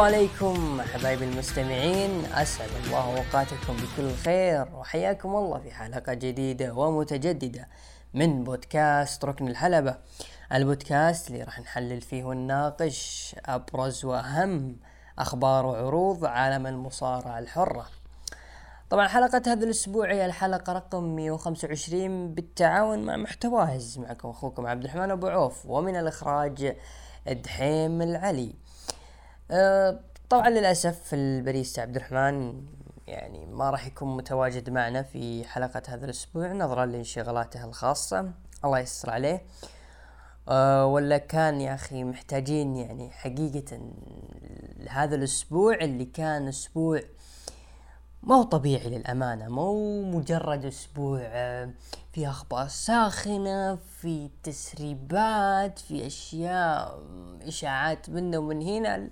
عليكم حبايبي المستمعين أسعد الله أوقاتكم بكل خير وحياكم الله في حلقة جديدة ومتجددة من بودكاست ركن الحلبة. البودكاست اللي راح نحلل فيه ونناقش أبرز وأهم أخبار وعروض عالم المصارعة الحرة. طبعا حلقة هذا الأسبوع هي الحلقة رقم 125 بالتعاون مع محتواهز معكم أخوكم عبد الرحمن أبو عوف ومن الإخراج دحيم العلي. طبعا للأسف الباريستا عبد الرحمن يعني ما راح يكون متواجد معنا في حلقة هذا الأسبوع نظرا لانشغالاته الخاصة. الله يستر عليه. أه ولا كان يا أخي محتاجين يعني حقيقة هذا الأسبوع اللي كان أسبوع ما هو طبيعي للأمانة مو مجرد أسبوع آه، في أخبار ساخنة في تسريبات في أشياء إشاعات من ومن هنا.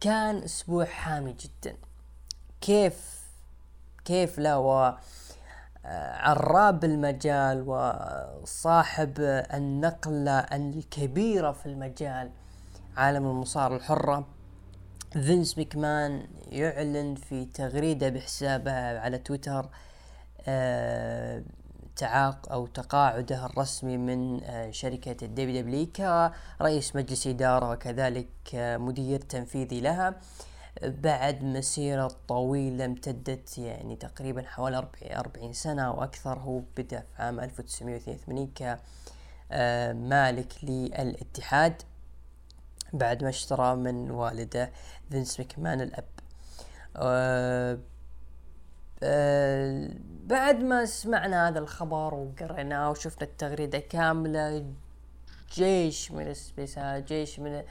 كان أسبوع حامي جدا. كيف كيف لا و آه، عراب المجال وصاحب النقلة الكبيرة في المجال عالم المصارعة الحرة. فينس ميكمان يعلن في تغريدة بحسابه على تويتر آه تعاق أو تقاعده الرسمي من آه شركة ال WW كرئيس مجلس إدارة وكذلك آه مدير تنفيذي لها. بعد مسيرة طويلة امتدت يعني تقريبا حوالي 40 سنة وأكثر هو بدأ في عام 1982 كمالك للاتحاد بعد ما اشترى من والده فينس مكمان الأب. بعد ما سمعنا هذا الخبر وقريناه وشفنا التغريدة كاملة جيش من السبيسات جيش من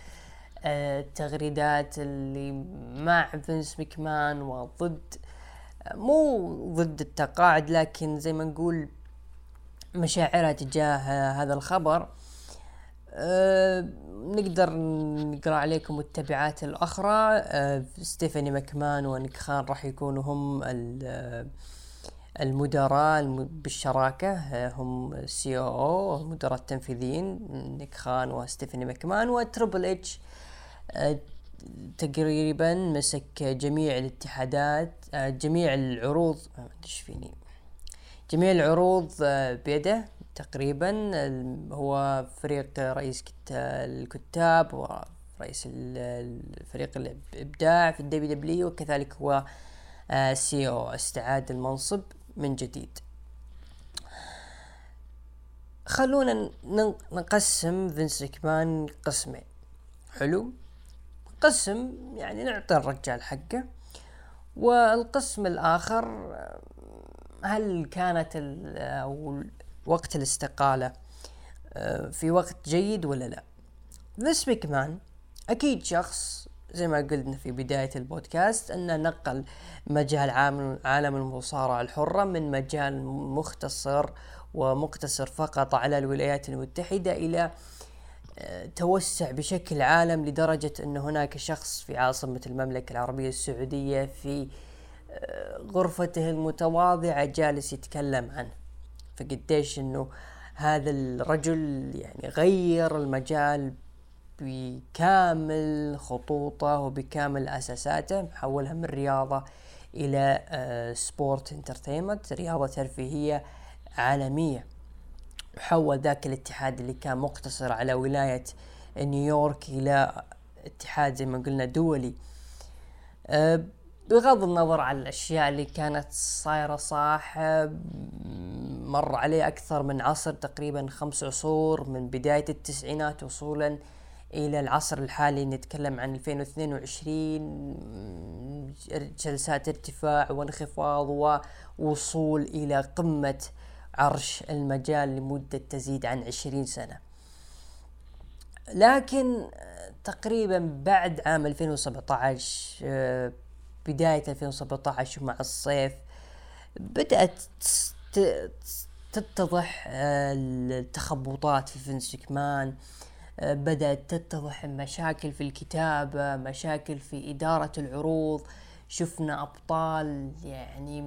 آه، التغريدات اللي مع فينس مكمان وضد مو ضد التقاعد لكن زي ما نقول مشاعرها تجاه هذا الخبر. أه نقدر نقرأ عليكم التبعات الأخرى. أه ستيفاني مكمان ونيك خان راح يكونوا هم المدراء بالشراكة. هم CEO المدراء التنفيذيين نيك خان وستيفاني مكمان وتريبل إتش. تقريبا مسك جميع الاتحادات جميع العروض ما فيني جميع العروض بيده. تقريبا هو فريق رئيس الكتاب ورئيس الفريق الإبداع في ال WWE وكذلك هو CEO استعاد المنصب من جديد. خلونا نقسم فينس مكمان قسمين. حلو؟ قسم يعني نعطي الرجال حقه. والقسم الآخر هل كانت أو وقت الاستقالة آه، في وقت جيد ولا لا. فينس مكمان أكيد شخص زي ما قلنا في بداية البودكاست أنه نقل مجال عالم المصارعة الحرة من مجال مختصر ومقتصر فقط على الولايات المتحدة إلى آه، توسع بشكل عالم لدرجة أن هناك شخص في عاصمة المملكة العربية السعودية في آه، غرفته المتواضعة جالس يتكلم عنه. فقديش إنه هذا الرجل يعني غير المجال بكامل خطوطه وبكامل أساساته حولها من رياضة إلى آه sport entertainment رياضة ترفيهية عالمية. وحول ذاك الاتحاد اللي كان مقتصر على ولاية نيويورك إلى اتحاد زي ما قلنا دولي. آه بغض النظر عن الأشياء اللي كانت صايرة صح مر عليه أكثر من عصر تقريبا خمس عصور من بداية التسعينات وصولا إلى العصر الحالي نتكلم عن 2020 جلسات ارتفاع وانخفاض ووصول إلى قمة عرش المجال لمدة تزيد عن 20 سنة. لكن تقريبا بعد عام 2017 بداية 2017 مع الصيف بدأت تتضح آه، التخبطات في فينس مان آه، بدأت تتضح مشاكل في الكتابة مشاكل في إدارة العروض. شفنا أبطال يعني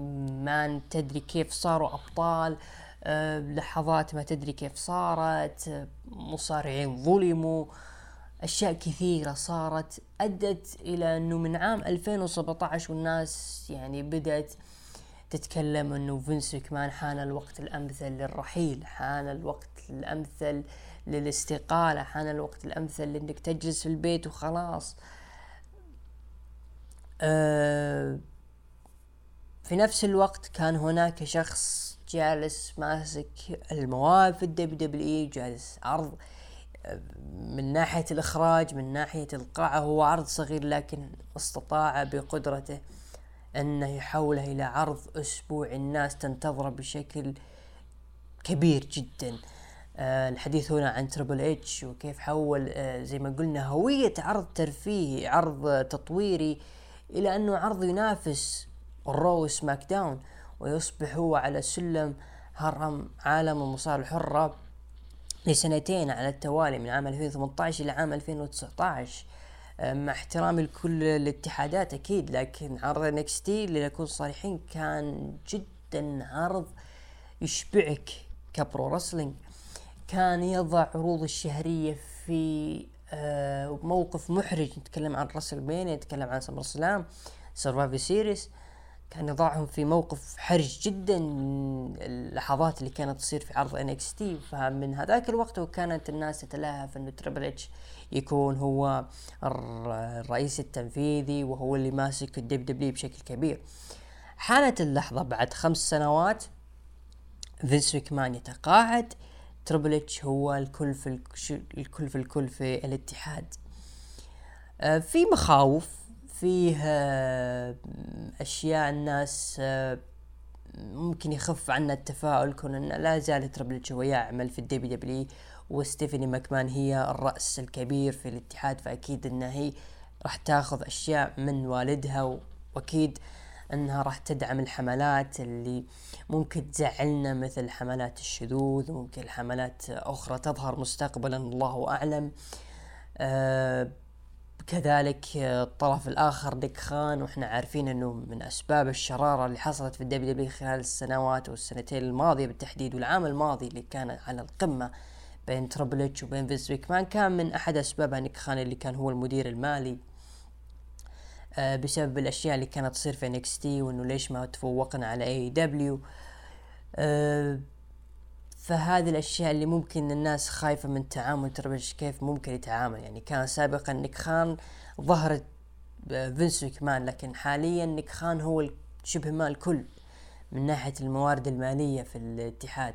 ما تدري كيف صاروا أبطال أه لحظات ما تدري كيف صارت مصارعين ظلموا أشياء كثيرة صارت أدت إلى إنه من عام 2017 والناس يعني بدأت تتكلم إنه فينس مكمان حان الوقت الأمثل للرحيل حان الوقت الأمثل للاستقالة حان الوقت الأمثل لإنك تجلس في البيت وخلاص. أه في نفس الوقت كان هناك شخص جالس ماسك المواهب في ال WWE جالس عرض من ناحية الإخراج من ناحية القاعة هو عرض صغير لكن استطاع بقدرته. أنه يحوله إلى عرض أسبوعي الناس تنتظره بشكل كبير جدا. آه الحديث هنا عن تريبل اتش وكيف حول آه زي ما قلنا هوية عرض ترفيهي عرض تطويري إلى أنه عرض ينافس ال Raw SmackDown ويصبح هو على سلم هرم عالم المصارعة الحرة لسنتين على التوالي من عام 2018 إلى عام 2019 آه، مع احترامي لكل الاتحادات أكيد لكن عرض NXT لنكون صريحين كان جدا عرض يشبعك ك pro wrestling. كان يضع عروض الشهرية في آه، موقف محرج. نتكلم عن WrestleMania نتكلم عن SummerSlam Survivor Series. كان يضعهم في موقف حرج جدا من اللحظات اللي كانت تصير في عرض NXT فمن هذاك الوقت وكانت الناس تتلهف إنه تريبل اتش يكون هو الرئيس التنفيذي وهو اللي ماسك ال WWE بشكل كبير. حانت اللحظة بعد خمس سنوات. فينس ماكمان يتقاعد. تريبل اتش هو الكل في الكل في الكل في الاتحاد. آه، في مخاوف. فيه أشياء الناس آه، ممكن يخف عنا التفاؤل كون ان لا زال تربل هو يعمل في ال WWE وستيفاني ماكمان هي الرأس الكبير في الاتحاد فأكيد انها هي راح تاخذ أشياء من والدها وأكيد إنها راح تدعم الحملات اللي ممكن تزعلنا مثل حملات الشذوذ ممكن حملات أخرى تظهر مستقبلا الله أعلم. أه كذلك الطرف الآخر نيك خان وإحنا عارفين إنه من أسباب الشرارة اللي حصلت في ال WWE خلال السنوات والسنتين الماضية بالتحديد والعام الماضي اللي كان على القمة بين تريبل اتش وبين فينس كان من أحد اسبابها نيك خان اللي كان هو المدير المالي آه بسبب الأشياء اللي كانت تصير في NXT وإنه ليش ما تفوقنا على AEW آه فهذه الأشياء اللي ممكن الناس خايفة من تعامل تربش كيف ممكن يتعامل. يعني كان سابقا نيك خان ظهرت فينس ماكمان لكن حاليا نيك خان هو شبه ما الكل من ناحية الموارد المالية في الاتحاد.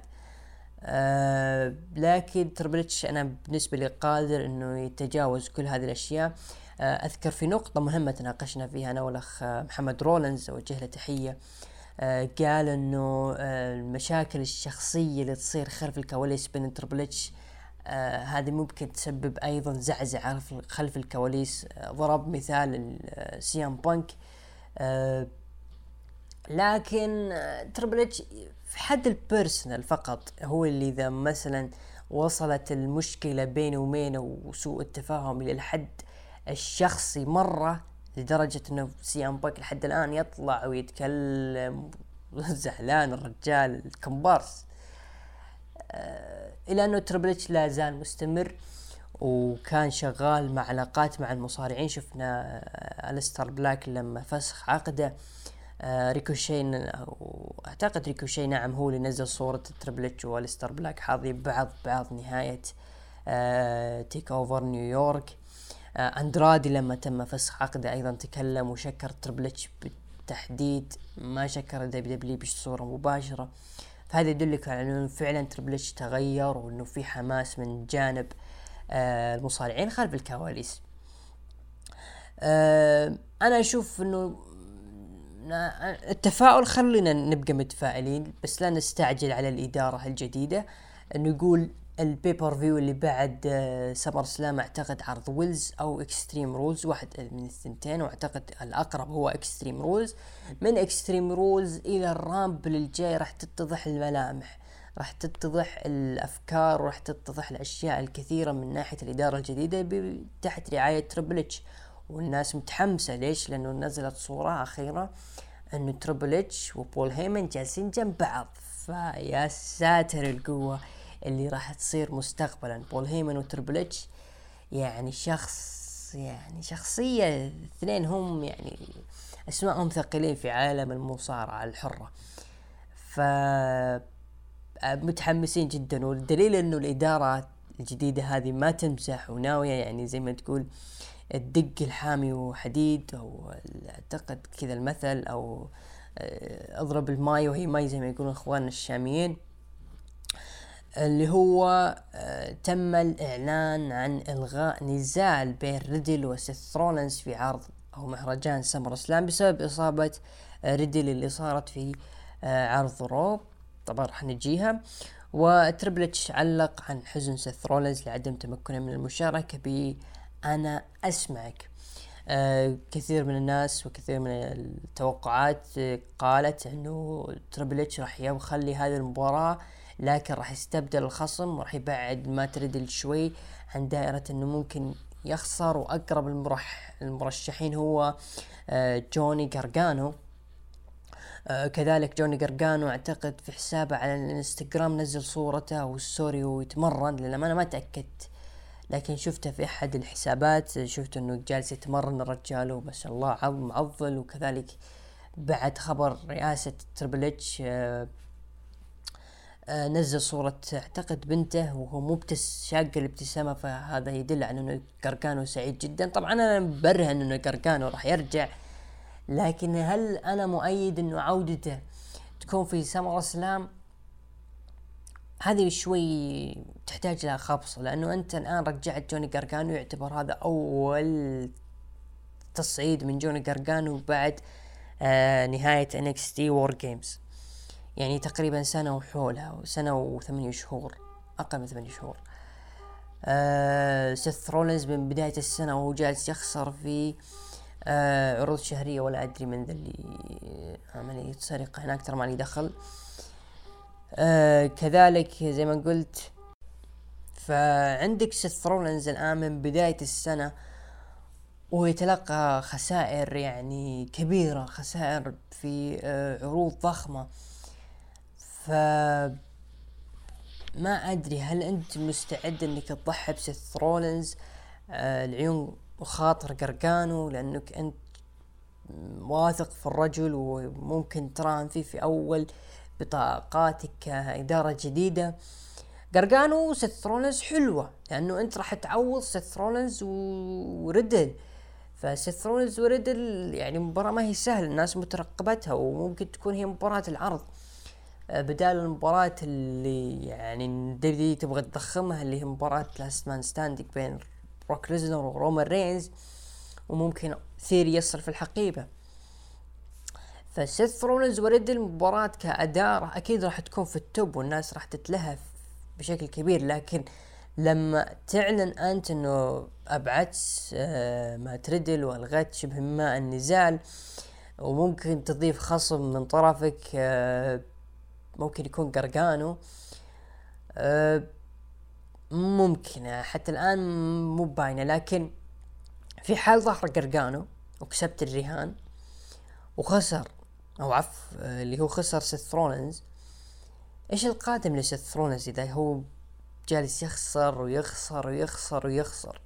آه لكن تريبل اتش أنا بالنسبة لي قادر إنه يتجاوز كل هذه الأشياء. آه أذكر في نقطة مهمة تناقشنا فيها أنا والأخ محمد رولنز أوجه له تحية. آه، قال إنه آه، المشاكل الشخصية اللي تصير خلف الكواليس بين تريبل اتش آه هذه ممكن تسبب أيضا زعزعه خلف الكواليس. آه ضرب مثال CM Punk. آه لكن تريبل اتش في حد ال personal فقط هو اللي إذا مثلا وصلت المشكلة بينه وبينه وسوء التفاهم إلى الحد الشخصي مرة لدرجة إنه CM Punk لحد الآن يطلع ويتكلم زعلان الرجال الكمبارس. آه إلى أنه تريبل اتش لا زال مستمر وكان شغال مع علاقات مع المصارعين. شفنا آه الستر بلاك لما فسخ عقده. آه ريكوشي أعتقد ريكوشي نعم هو اللي نزل صورة تريبل اتش والستر بلاك. حاضرين بعض بعض نهاية TakeOver نيويورك. اندرادي لما تم فسخ عقده أيضا تكلم وشكر تريبل اتش بالتحديد ما شكر WWE بصورة مباشرة. فهذا يدلك على إنه فعلا تريبل اتش تغير وإنه في حماس من جانب آه، المصارعين خلف الكواليس. آه، أنا أشوف إنه التفاؤل خلينا نبقى متفائلين بس لا نستعجل على الإدارة الجديدة نقول ال pay-per-view اللي بعد SummerSlam أعتقد عرض ويلز أو Extreme Rules واحد من الثنتين وأعتقد الأقرب هو Extreme Rules من Extreme Rules إلى ال Rumble الجاي راح تتضح الملامح راح تتضح الأفكار وراح تتضح الأشياء الكثيرة من ناحية الإدارة الجديدة تحت رعاية تريبل اتش والناس متحمسة ليش؟ لأنه نزلت صورة أخيرة إنه تريبل اتش وبول هيمن جالسين جنب بعض. فيا ساتر القوة. اللي راح تصير مستقبلا. بول هيمن وتربل اتش يعني شخص يعني شخصية اثنين هم يعني أسمائهم ثقيلين في عالم المصارعة الحرة. ف متحمسين جدا والدليل إنه الإدارة الجديدة هذه ما تمزح وناوية يعني زي ما تقول الدق الحامي وحديد أو أعتقد كذا المثل أو آه، اضرب الماي وهي ماي زي ما يقولون إخواننا الشاميين. اللي هو آه، تم الإعلان عن إلغاء نزال بين ريدل وسيث رولنز في عرض أو مهرجان SummerSlam بسبب إصابة آه، ريدل اللي صارت في عرض Raw وطبعا راح نجيها. وتربل اتش علق عن حزن سيث رولنز لعدم تمكنه من المشاركة ب أنا أسمعك. آه كثير من الناس وكثير من التوقعات قالت إنه تربل إتش راح يخلي هذه المباراة لكن راح يستبدل الخصم وراح يبعد مات ريدل شوي عن دائرة إنه ممكن يخسر. وأقرب المرح المرشحين هو آه جوني جارجانو. آه كذلك جوني جارجانو أعتقد في حسابه على الإنستغرام نزل صورته والسوري وهو يتمرن لأن أنا ما تأكدت لكن شفته في أحد الحسابات. شفت إنه جالس يتمرن الرجال وما شاء الله عظم معضل وكذلك بعد خبر رئاسة تربل اتش آه، نزل صورة اعتقد بنته وهو مبتس شاق الابتسامة فهذا يدل على إنه قرقانو سعيد جدا. طبعا أنا برهن إنه قرقانو راح يرجع لكن هل أنا مؤيد إنه عودته تكون في سمر أسلام؟ هذه شوي تحتاج لها خبصة لأنه أنت الآن رجعت جوني قرقانو يعتبر هذا أول تصعيد من جوني قرقانو بعد آه نهاية NXT War Games. يعني تقريبا سنة وحولها سنة وثمانية شهور أقل من ثمانية شهور. آه سيث رولنز من بداية السنة وهو جالس يخسر في آه عروض شهرية ولا أدري من ذا اللي عملية سرقة هناك ترى ما لي دخل. آه كذلك زي ما قلت فعندك سيث رولنز الآن من بداية السنة ويتلقى خسائر يعني كبيرة خسائر في آه عروض ضخمة. ف ما أدري هل أنت مستعد إنك تضحي بسيث رولنز لعيون وخاطر قرقانو لأنك أنت واثق في الرجل وممكن تراهن فيه في أول بطاقاتك كإدارة جديدة. قرقانو وسيث رولنز حلوة لأنه أنت راح تعوض سيث رولنز وريدل فسيث رولنز وريدل يعني مباراة ما هي سهلة الناس مترقبتها وممكن تكون هي مباراة العرض. بدال المباراة اللي يعني دي تبغى تضخمها اللي هي مباراة Last Man Standing بين بروك ليسنر ورومان رينز وممكن ثيوري يصل في الحقيبة. فسيث رولنز وريدل المباراة كأداء أكيد راح تكون في ال top والناس راح تتلهف بشكل كبير. لكن لما تعلن أنت أنه أبعدت آه، ما تريدل وألغيت شبه ما النزال وممكن تضيف خصم من طرفك آه، ممكن يكون قرقانو. آه، ممكن حتى الآن مو باينة لكن في حال ظهر قرقانو وكسبت الرهان وخسر أو عف اللي هو خسر سيث ثرونز إيش القادم لسيث ثرونز إذا هو جالس يخسر ويخسر ويخسر ويخسر؟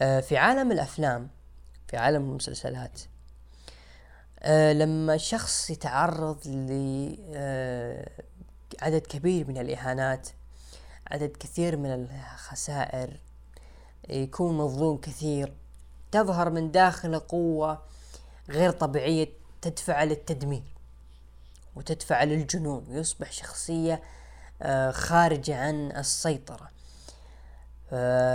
آه في عالم الأفلام في عالم المسلسلات آه لما شخص يتعرض لعدد آه كبير من الإهانات عدد كثير من الخسائر يكون مظلوم كثير تظهر من داخله قوة غير طبيعية تدفع للتدمير وتدفع للجنون ويصبح شخصية آه، خارجة عن السيطرة.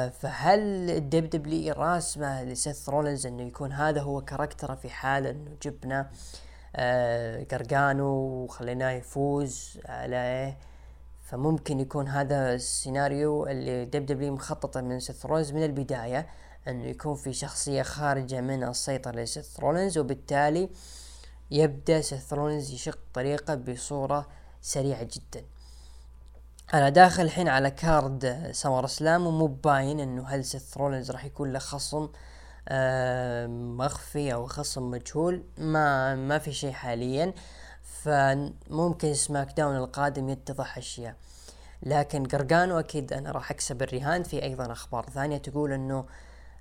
فهل ال WWE راسمه لسيث رولنز إنه يكون هذا هو character ه في حال إنه جبنا آه، قرقانو وخليناه يفوز على فممكن يكون هذا السيناريو اللي WWE مخططه من سيث رولنز من البداية إنه يكون في شخصية خارجة من السيطرة لسيث رولنز وبالتالي آه يبدأ سيث رولينز يشق طريقه بصورة سريعة جدا. أنا داخل الحين على card SummerSlam ومو باين إنه هل سيث رولينز راح يكون له خصم آه مخفي أو خصم مجهول. ما ما في شيء حاليا. فممكن SmackDown القادم يتضح أشياء. لكن قرقانو أكيد أنا راح أكسب الرهان. في أيضا أخبار ثانية تقول إنه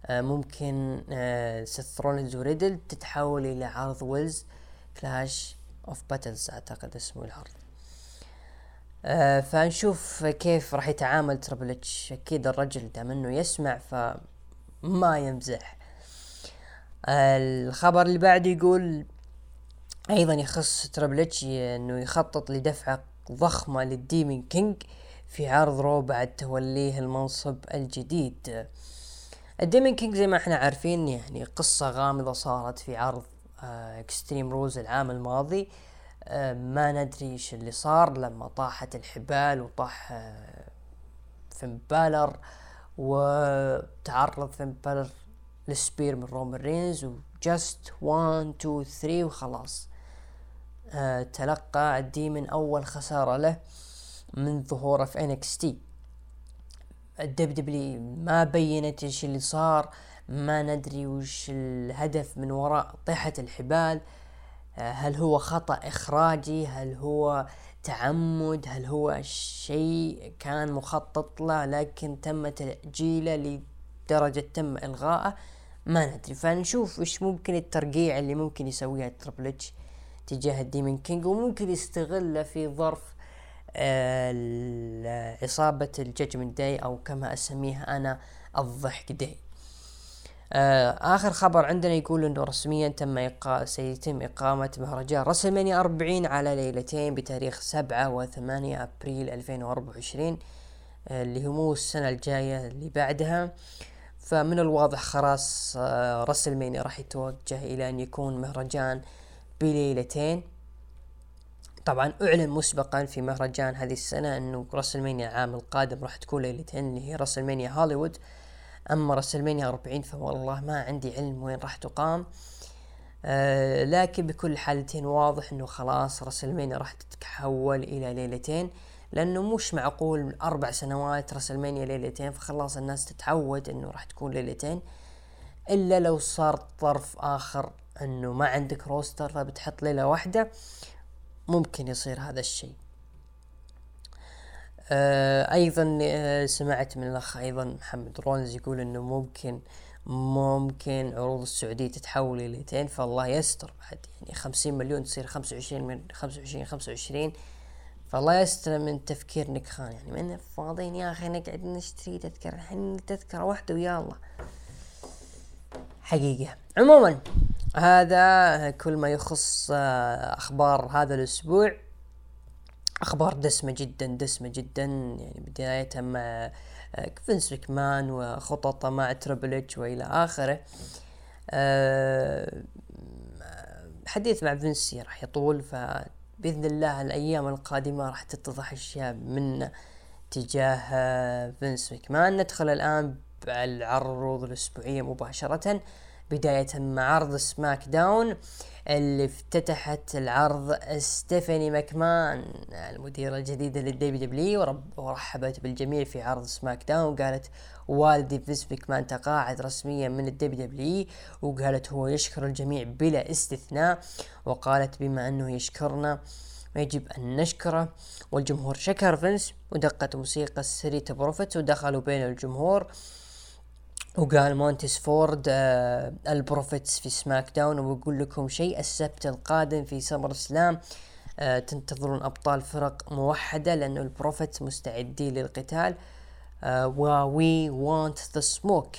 آه، ممكن آه، سيث رولينز وريدل تتحول إلى عرض ويلز Clash of Battles أعتقد اسمه العرض. آه فنشوف كيف راح يتعامل تربل اتش أكيد الرجل دام إنه يسمع فما يمزح. الخبر اللي بعده يقول أيضا يخص تربل اتش إنه يخطط لدفعة ضخمة لل Demon King في عرض Raw بعد توليه المنصب الجديد. ال Demon King زي ما إحنا عارفين يعني قصة غامضة صارت في عرض Extreme آه، Rules العام الماضي. آه، ما ندري إيش اللي صار لما طاحت الحبال وطاح آه، فين بالر وتعرض فين بالر لل spear من رومان رينز و just 1 2 3 وخلاص. آه تلقى ال Demon أول خسارة له من ظهوره في NXT. ال WWE ما بينت إيش اللي صار ما ندري وش الهدف من وراء طيحة الحبال. آه هل هو خطأ إخراجي؟ هل هو تعمد؟ هل هو شيء كان مخطط له لكن تم تأجيله لدرجة تم الغائه ما ندري. فنشوف وش ممكن الترقيع اللي ممكن يسويها تربل تجاه ال Demon King وممكن يستغله في ظرف آه عصابة ال Judgment Day أو كما اسميها أنا الضحك داي آه آخر خبر عندنا يقول إنه رسميا تم إقا... سيتم إقامة مهرجان WrestleMania 40 على ليلتين بتاريخ 7 و 8 ابريل 2024 آه اللي هو مو السنة الجاية اللي بعدها. فمن الواضح خلاص آه WrestleMania راح يتوجه إلى أن يكون مهرجان بليلتين. طبعا أعلن مسبقا في مهرجان هذه السنة إنه راسلمانيا العام القادم راح تكون ليلتين اللي هي راسلمانيا هوليوود. اما راسلمانيا 40 فوالله ما عندي علم وين راح تقام. آه لكن بكل حالتين واضح إنه خلاص راسلمانيا راح تتحول إلى ليلتين لأنه مش معقول أربع سنوات راسلمانيا ليلتين فخلاص الناس تتعود إنه راح تكون ليلتين. إلا لو صار طرف آخر إنه ما عندك روستر فبتحط ليلة واحدة ممكن يصير هذا الشيء. أيضا آه سمعت من الأخ أيضا محمد رونز يقول إنه ممكن ممكن عروض السعودية تتحول ليلتين فالله يستر بعد يعني خمسين مليون تصير خمسة وعشرين من خمسة وعشرين خمسة وعشرين فالله يستر من تفكير نكخان يعني من فاضيين يا أخي نقعد نشتري تذكرة الحين تذكرة واحدة الله. حقيقة. عموما هذا كل ما يخص آه، أخبار هذا الأسبوع. أخبار دسمة جدا دسمة جدا. يعني بداية مع آه، فينس مكمان وخططه مع تربل إتش وإلى آخره. آه، حديث مع فينس راح يطول فبإذن الله الأيام القادمة راح تتضح أشياء من تجاه فينس مكمان ندخل الآن بالعروض الاسبوعية مباشرة. بداية مع عرض SmackDown اللي افتتحت العرض ستيفاني ماكمان المديرة الجديدة لل WWE. ورحبت بالجميع في عرض SmackDown. وقالت والدي فينس ماكمان تقاعد رسميا من ال WWE. وقالت هو يشكر الجميع بلا استثناء. وقالت بما أنه يشكرنا يجب أن نشكره. والجمهور شكر فينس ودقت موسيقى Street Profits ودخلوا بين الجمهور. وقال مونتس فورد آه البروفيتس في سماك داون وبقول لكم شيء السبت القادم في SummerSlam آه تنتظرون أبطال فرق موحدة لأنه ال Profits مستعدين للقتال آه We want the smoke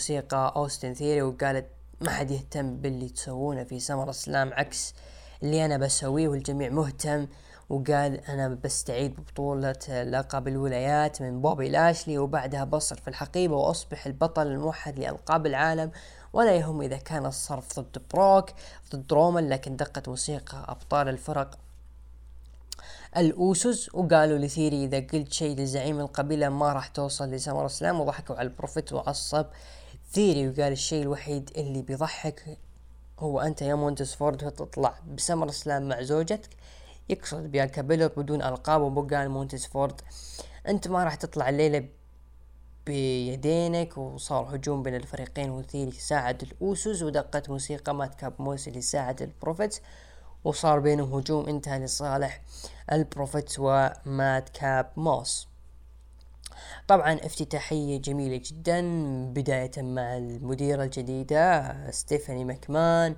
موسيقى أوستن ثيري وقال ما حد يهتم باللي تسوونه في SummerSlam عكس اللي أنا بسويه والجميع مهتم. وقال أنا بستعيد ببطولة لقب الولايات من بوبي لاشلي وبعدها بصرف الحقيبة وأصبح البطل الموحد لألقاب العالم ولا يهم إذا كان الصرف ضد بروك ضد رومان لكن دقت موسيقى أبطال الفرق ال Usos. وقالوا لثيري إذا قلت شيء لزعيم القبيلة ما راح توصل ل SummerSlam وضحكوا على ال Profits وعصب ثيري وقال الشيء الوحيد اللي بيضحك هو أنت يا مونتس فورد تطلع ب SummerSlam مع زوجتك. يقصد بيانكا بيلر بدون ألقاب وبقى مونتس فورد. أنت ما راح تطلع الليلة بيدينك وصار هجوم بين الفريقين وثيري ساعد ال Usos ودقت موسيقى مات كاب موس يساعد ال Profits وصار بينهم هجوم انتهى لصالح ال Profits ومات كاب موس. طبعا افتتاحية جميلة جدا بداية مع المديرة الجديدة ستيفاني ماكمان. آه،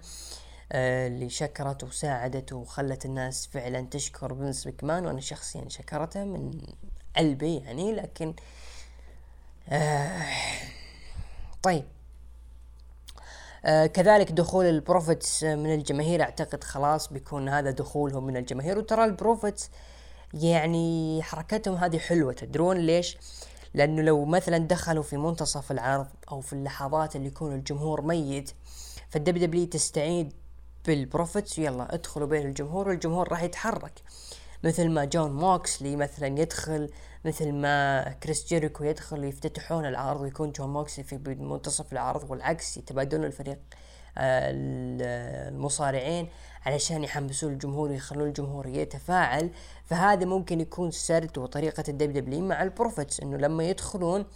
اللي شكرت وساعدت وخلت الناس فعلا تشكر فينس مكمان. وأنا شخصيا شكرته من قلبي يعني لكن آه طيب. آه كذلك دخول ال Profits من الجماهير أعتقد خلاص بيكون هذا دخولهم من الجماهير. وترى ال Profits يعني حركتهم هذه حلوة. تدرون ليش؟ لأنه لو مثلا دخلوا في منتصف العرض أو في اللحظات اللي يكون الجمهور ميت فال WWE تستعين بال Profits يلا ادخلوا بين الجمهور والجمهور راح يتحرك. مثل ما جون موكسلي مثلا يدخل مثل ما كريس جيريكو يدخل ويفتتحون العرض ويكون جون موكسلي في منتصف العرض والعكس يتبادلون الفريق آه، المصارعين علشان يحمسون الجمهور ويخلون الجمهور يتفاعل. فهذا ممكن يكون سرد وطريقة ال WWE مع ال Profits إنه لما يدخلون آه،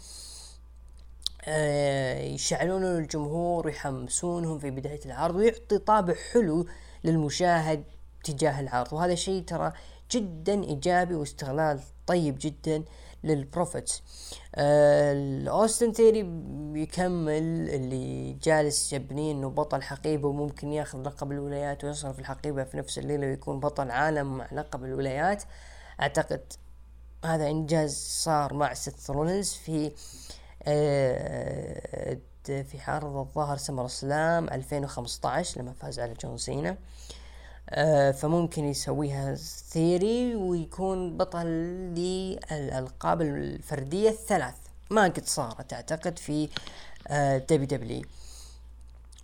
يشعلون الجمهور ويحمسونهم في بداية العرض ويعطي طابع حلو للمشاهد تجاه العرض. وهذا شيء ترى جدا إيجابي واستغلال طيب جدا لل Profits. آه اوستن ثيري بيكمل اللي جالس يبني إنه بطل حقيبة وممكن ياخذ لقب الولايات ويصرف الحقيبة في نفس الليلة ويكون بطل عالم مع لقب الولايات. أعتقد هذا إنجاز صار مع ست رولنز في آه في عرض الظهر SummerSlam 2015 لما فاز على جون سينا. آه فممكن يسويها ثيري ويكون بطل للألقاب الفردية الثلاث. ما قد صارت أعتقد في آه WWE.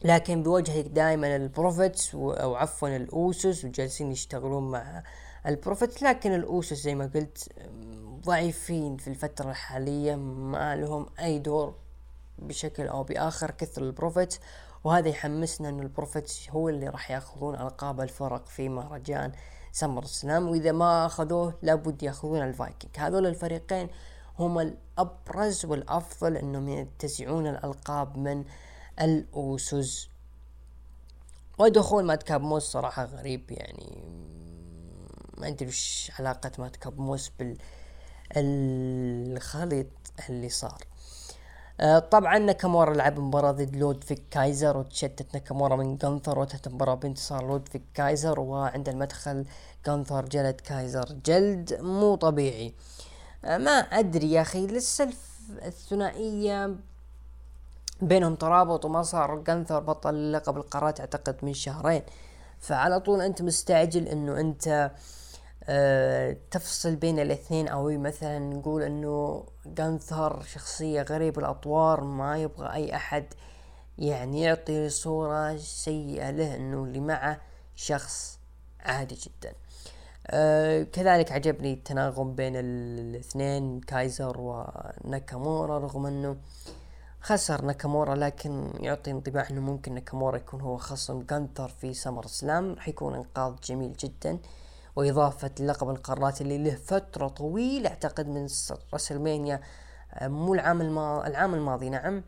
لكن بوجهك دائما ال Profits أو عفوا ال Usos وجالسين يشتغلون مع ال Profits. لكن ال Usos زي ما قلت ضعيفين في الفترة الحالية ما لهم أي دور بشكل أو بآخر كثر ال Profits وهذا يحمسنا إن ال Profits هو اللي راح يأخذون ألقاب الفرق في مهرجان SummerSlam وإذا ما أخذوه لابد يأخذون الفايكنج. هذول الفريقين هم الأبرز والأفضل إنهم ينتزعون الألقاب من ال Usos ودخول مات كاب موس صراحة غريب يعني. ما أدري وش علاقة مات كاب موس بالخليط اللي صار. آه، طبعا ناكامورا لعب مباراة ضد لودفيك كايزر وتشتت ناكامورا من جانثر وانتهت المباراة بانتصار لودفيك كايزر وعند المدخل جانثر جلد كايزر. جلد مو طبيعي. آه، ما أدري يا أخي لسه الثنائية بينهم ترابط وما صار. جانثر بطل لقب القارات أعتقد من شهرين. فعلى طول أنت مستعجل إنه أنت آه، تفصل بين الاثنين أو مثلا نقول إنه جانثر شخصية غريب الأطوار ما يبغى أي أحد يعني يعطي صورة سيئة له إنه اللي معه شخص عادي جدا. آه كذلك عجبني التناغم بين الاثنين كايزر وناكامورا رغم إنه خسر ناكامورا لكن يعطي انطباع إنه ممكن ناكامورا يكون هو خصم. جانثر في SummerSlam راح يكون إنقاذ جميل جدا. آه وإضافة لقب القارات اللي له فترة طويلة أعتقد من WrestleMania آه، مو العام الماضي العام الماضي نعم.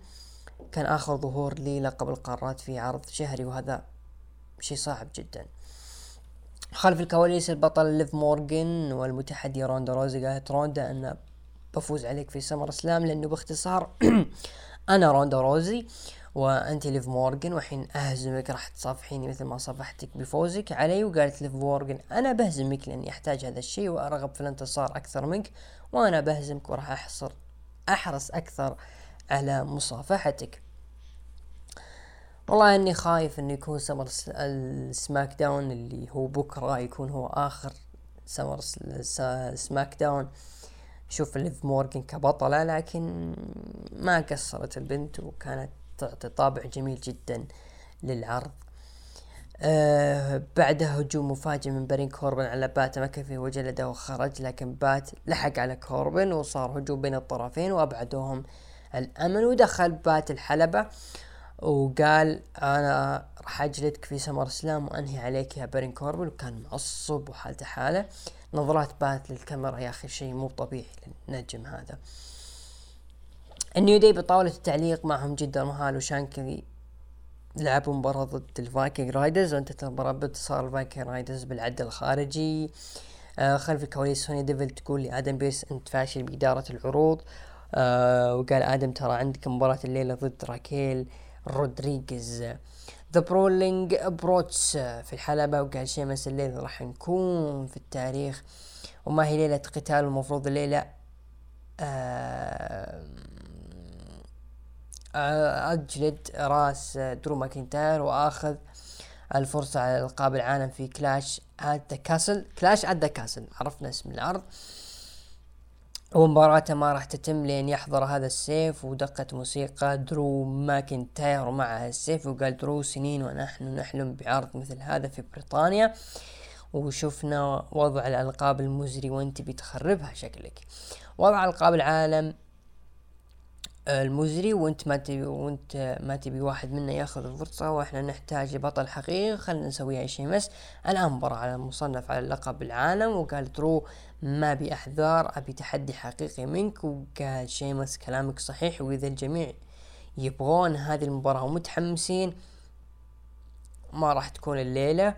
كان آخر ظهور للقب القارات في عرض شهري وهذا شيء صعب جدا. خلف الكواليس البطل ليف مورجن والمتحدي روندا روزي قالت روندا أن بفوز عليك في SummerSlam لأنه باختصار أنا روندا روزي. وأنت ليف مورجن وحين أهزمك راح تصافحيني مثل ما صافحتك بفوزك علي وقالت ليف مورجن أنا بهزمك لأني أحتاج هذا الشيء وأرغب في الانتصار أكثر منك وأنا بهزمك وراح أحصر أحرص أكثر على مصافحتك. والله أني خايف إنه يكون سمر ال SmackDown اللي هو بكرة يكون هو آخر سمر SmackDown. شوف ليف مورجن كبطلة لكن ما قصرت البنت وكانت تعطي طابع جميل جدا للعرض. آه بعدها هجوم مفاجئ من بارون كوربن على بات مكفي وجلده وخرج لكن بات لحق على كوربن وصار هجوم بين الطرفين وأبعدوهم الأمن ودخل بات الحلبة وقال أنا راح أجلدك في SummerSlam وأنهي عليك يا بارون كوربن وكان معصب وحالته حالة. نظرات بات للكاميرا يا أخي شيء مو طبيعي للنجم هذا. ال New Day بطاولة التعليق معهم جندر مهال وشانكلي لعبوا مباراة ضد ال Viking Raiders وانتهت المباراة بانتصار ال Viking Raiders بالعد الخارجي. آه خلف الكواليس سونيا ديفل تقول لآدم بيرس أنت فاشل بإدارة العروض. آه وقال آدم ترى عندك مباراة الليلة ضد راكيل رودريغيز. The Brawling Brutes في الحلبة وقال شيمس الليلة راح نكون في التاريخ. وما هي ليلة قتال المفروض الليلة آه أجلد درو ماكنتاير وأخذ الفرصة على ألقاب العالم في Clash at Castle. Clash at Castle عرفنا اسم العرض. ومباراته ما راح تتم لين يحضر هذا السيف ودقت موسيقى درو ماكنتاير معها السيف وقال درو سنين ونحن نحلم بعرض مثل هذا في بريطانيا. وشفنا وضع الألقاب المزري وانت بتخربها شكلك. وضع ألقاب العالم المزري وانت ما تبي وانت ما تبي واحد منا ياخذ الفرصة وإحنا نحتاج بطل حقيقي. خلينا نسويها شيمس الآن مباراة على المصنف على لقب العالم وقال ترو ما ابي أحذار أبي تحدي حقيقي منك وقال شيمس كلامك صحيح وإذا الجميع يبغون هذه المباراة ومتحمسين ما راح تكون الليلة.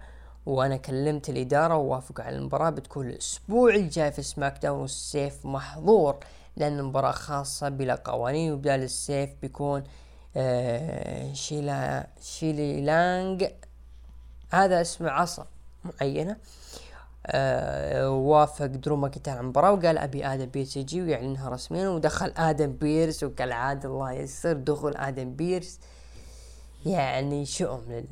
وأنا كلمت الإدارة ووافقوا على المباراة بتكون الأسبوع الجاي في SmackDown والسيف محظور. لأن المباراة خاصة بلا قوانين وبدال السيف بيكون آه شيلا shillelagh هذا اسم عصا معينة. آه وافق درو ماكنتاير على المباراة وقال أبي آدم بيرس يجي ويعلنها رسميا ودخل آدم بيرس وكالعادة الله يسر دخول آدم بيرس. يعني شؤم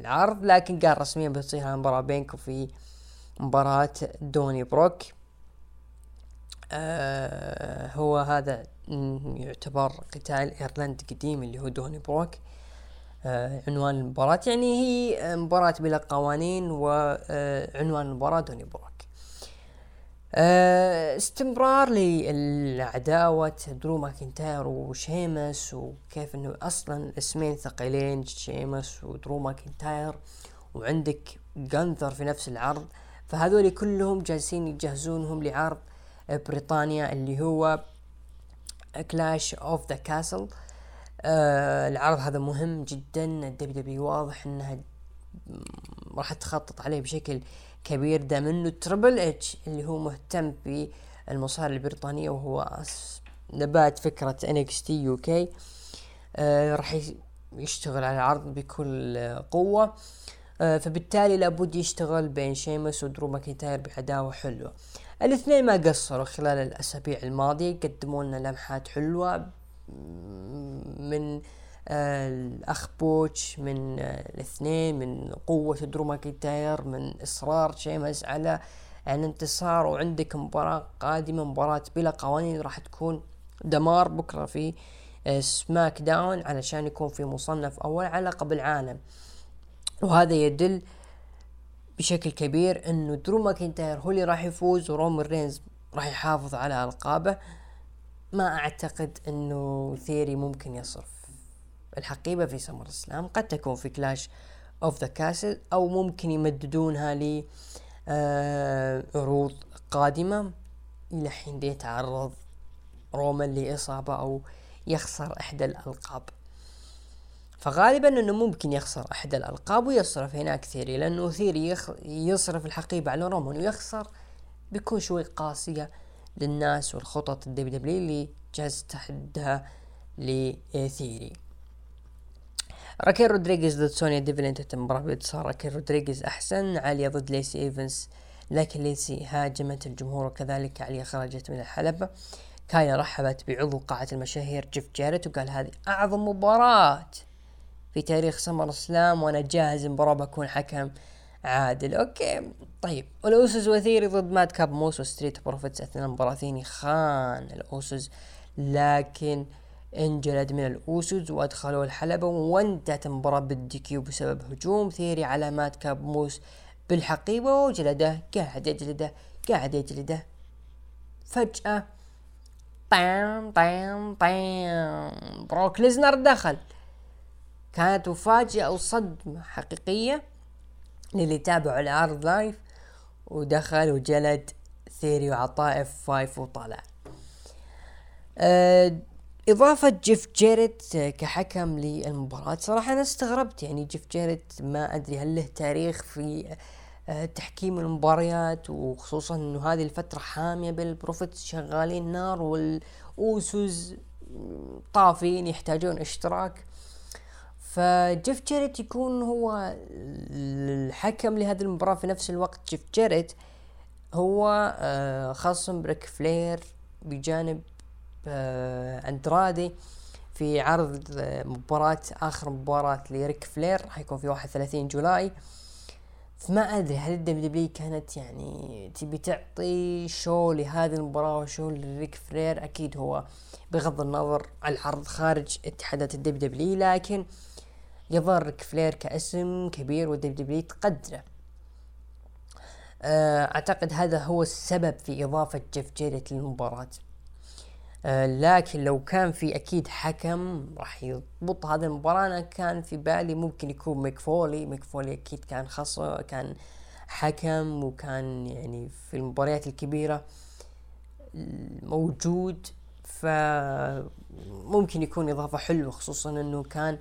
للعرض. لكن قال رسميا بتصير المباراة بينكم في مباراة Donnybrook. آه هو هذا يعتبر قتال إيرلند قديم اللي هو Donnybrook. آه عنوان المباراة يعني هي مباراة بلا قوانين وعنوان المباراة Donnybrook. آه استمرار للعداوة درو ماكنتاير وشيمس وكيف إنه أصلا اسمين ثقيلين شيمس ودرو ماكنتاير وعندك جانثر في نفس العرض. فهذول كلهم جالسين يجهزونهم لعرض بريطانيا اللي هو Clash of the Castle العرض هذا مهم جدا. ال WWE واضح إنها راح تخطط عليه بشكل كبير. ده منه Triple H اللي هو مهتم بالمصارعة البريطانية وهو نبات فكرة NXT UK راح يشتغل على العرض بكل قوة. آه فبالتالي لابد يشتغل بين شيمس ودرو ماكنتاير بعداوة حلوة الاثنين ما قصروا خلال الأسابيع الماضية قدموا لنا لمحات حلوة من آه الأخ بوتش من آه الاثنين من قوة درو ماكنتاير من إصرار شيمس على الانتصار وعندك مباراة قادمة مباراة بلا قوانين راح تكون دمار بكرة في آه SmackDown علشان يكون في مصنف أول على لقب العالم وهذا يدل بشكل كبير إنه درو ماكنتاير هو اللي راح يفوز ورومان رينز راح يحافظ على ألقابه. ما أعتقد إنه ثيري ممكن يصرف الحقيبة في SummerSlam قد تكون في Clash of the Castle أو ممكن يمددونها ل آه عروض قادمة. إلى حين يتعرض رومان لإصابة أو يخسر إحدى الألقاب. فغالبا أنه ممكن يخسر أحد الألقاب ويصرف هناك ثيري لأنه ثيري يخ... يصرف الحقيبة على رومان ويخسر. بيكون شوي قاسية للناس والخطط الدبليو دبليو اللي جاز تحدها لثيري راكيل رودريغيز ضد سونيا ديفل انتهت المباراة بانتصار راكيل رودريغيز أحسن عالية ضد ليسي ايفنس لكن ليسي هاجمت الجمهور وكذلك عالية خرجت من الحلبة. كايلا رحبت بعضو قاعة المشاهير جيف جاريت وقال هذه أعظم مباراة. في تاريخ SummerSlam وأنا جاهز المباراة بكون حكم عادل. okay. طيب والاوسوس وثيري ضد ماد كاب موس وستريت بروفيتس أثناء المباراة ثيري خان الاوسوس لكن انجلد من الاوسوس وأدخلوا الحلبة وانتهت المباراة بال DQ بسبب هجوم ثيري على مات كاب موس بالحقيبة وجلده قاعد يجلده قاعد يجلده فجأة طام طام طام بروك ليزنر دخل. كانت مفاجأة وصدمة حقيقية للي تابعوا العرض live ودخل وجلد ثيري وعطاه F5 وطلع. أه إضافة جيف جيريت كحكم للمباراة. صراحة أنا استغربت يعني جيف جيريت ما أدري هل له تاريخ في آه، تحكيم المباريات وخصوصا إنه هذه الفترة حامية بالبروفيتس شغالين نار والاوسوس طافين يحتاجون اشتراك. فجيف جيريت يكون هو الحكم لهذه المباراة في نفس الوقت. جيف جيريت هو آه، خصم بريك فلير بجانب آه، أندرادي في عرض مباراة آخر مباراة لريك فلير. حيكون في 31 July. فما أدري هل ال WWE كانت يعني تبي تعطي show لهذه المباراة و show لريك فلير أكيد هو بغض النظر العرض خارج اتحادات ال WWE لكن يظهر ريك فلير كاسم كبير وال WWE تقدره. آه، أعتقد هذا هو السبب في إضافة جيف جيريت للمباراة. آه، لكن لو كان في أكيد حكم راح يضبط هذه المباراة. أنا كان في بالي ممكن يكون ميك فولي. ميك فولي أكيد كان خص كان حكم وكان يعني في المباريات الكبيرة موجود. فممكن يكون إضافة حلوة خصوصا إنه كان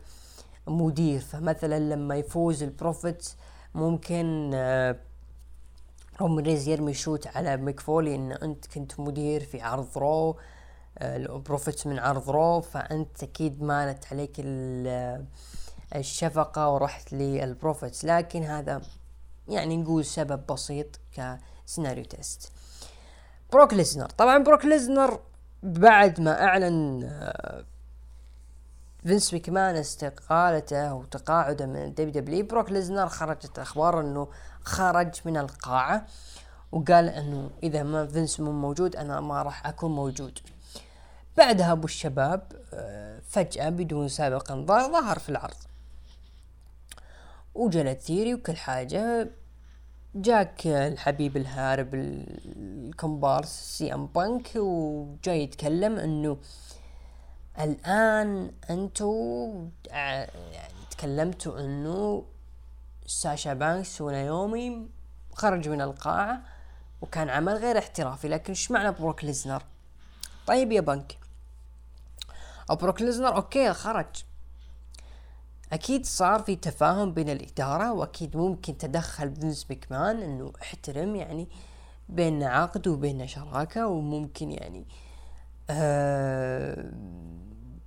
مدير. فمثلا لما يفوز البروفيت ممكن آه، رومان رينز يرمي shot على ميك فولي إن أنت كنت مدير في عرض Raw البروفيت من عرض Raw فأنت أكيد مالت عليك الشفقة ورحت للبروفيتس لكن هذا يعني نقول سبب بسيط كسيناريو twist. بروك ليزنر. طبعا بروك ليزنر بعد ما أعلن آه، فينس ميكمان استقالته وتقاعده من ال WWE بروك ليزنر خرجت أخبار إنه خرج من القاعة وقال إنه إذا ما فينس مو موجود أنا ما راح أكون موجود. بعدها أبو الشباب آه، فجأة بدون سابق انذار ظهر في العرض. وجلد ثيري وكل حاجة جاك الحبيب الهارب الكومبارس سي إم بانك وجاي يتكلم إنه الآن أنتو يعني تكلمتوا انه ساشا بانكس ونايومي خرج من القاعة وكان عمل غير احترافي لكن إشمعنى بروك ليزنر؟ طيب يا بنك بروك ليزنر okay خرج. أكيد صار في تفاهم بين الإدارة وأكيد ممكن تدخل فينس مكمان انه احترم يعني بيننا عقد وبيننا شراكة وممكن يعني آه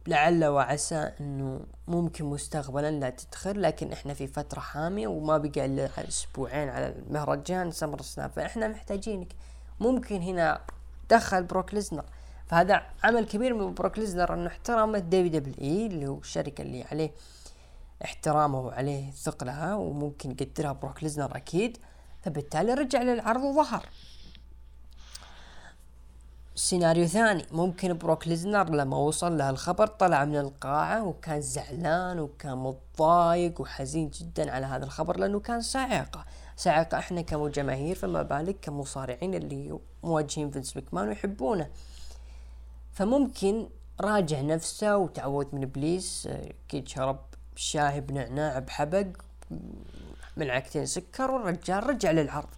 لعل وعسى إنه ممكن مستقبلا لا تدخل لكن إحنا في فترة حامية وما بقى إلا أسبوعين على المهرجان سمر سناب فإحنا محتاجينك. ممكن هنا دخل بروك ليزنر. فهذا عمل كبير من بروك ليزنر إنه احترم ال WWE اللي هو الشركة اللي عليه احترامه وعليه ثقلها وممكن يقدرها بروك ليزنر أكيد. فبالتالي رجع للعرض وظهر. سيناريو ثاني. ممكن بروك ليزنر لما وصل له الخبر طلع من القاعة وكان زعلان وكان متضايق وحزين جدا على هذا الخبر لأنه كان صاعقة صاعقة إحنا كجماهير فما بالك كمصارعين اللي مواجهين فينس مكمان ويحبونه. فممكن راجع نفسه وتعوذ من إبليس أكيد شرب شاي بنعناع بحبق ملعقتين سكر والرجال رجع للعرض.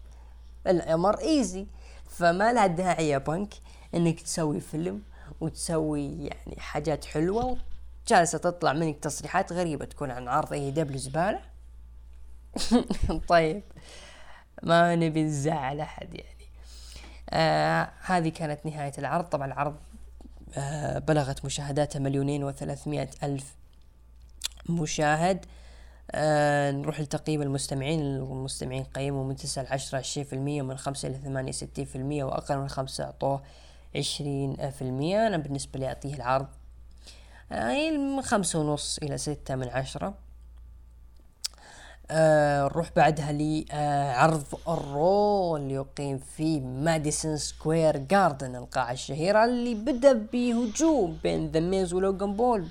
الأمر easy. فما لها داعي يا بنك إنك تسوي فيلم وتسوي يعني حاجات حلوة وجالسة تطلع منك تصريحات غريبة تكون عن عرض AEW زبالة؟ طيب ما نبي نزعل أحد يعني. آه هذه كانت نهاية العرض. طبعا العرض آه، بلغت مشاهداتها مليونين وثلاثمائة ألف مشاهد. آه نروح لتقييم المستمعين. المستمعين قيموا من تسعة لعشرة عشرين في المية من خمسة إلى ثمانية ستين في المية وأقل من خمسة أعطوه عشرين في المية. أنا بالنسبة لي أعطيه العرض. آه من خمسة ونص إلى ستة من عشرة. آه نروح بعدها لعرض آه ال Raw اللي يقيم في ماديسون سكوير جاردن القاعة الشهيرة اللي بدأ بهجوم بين ذا ميز ولوغان بول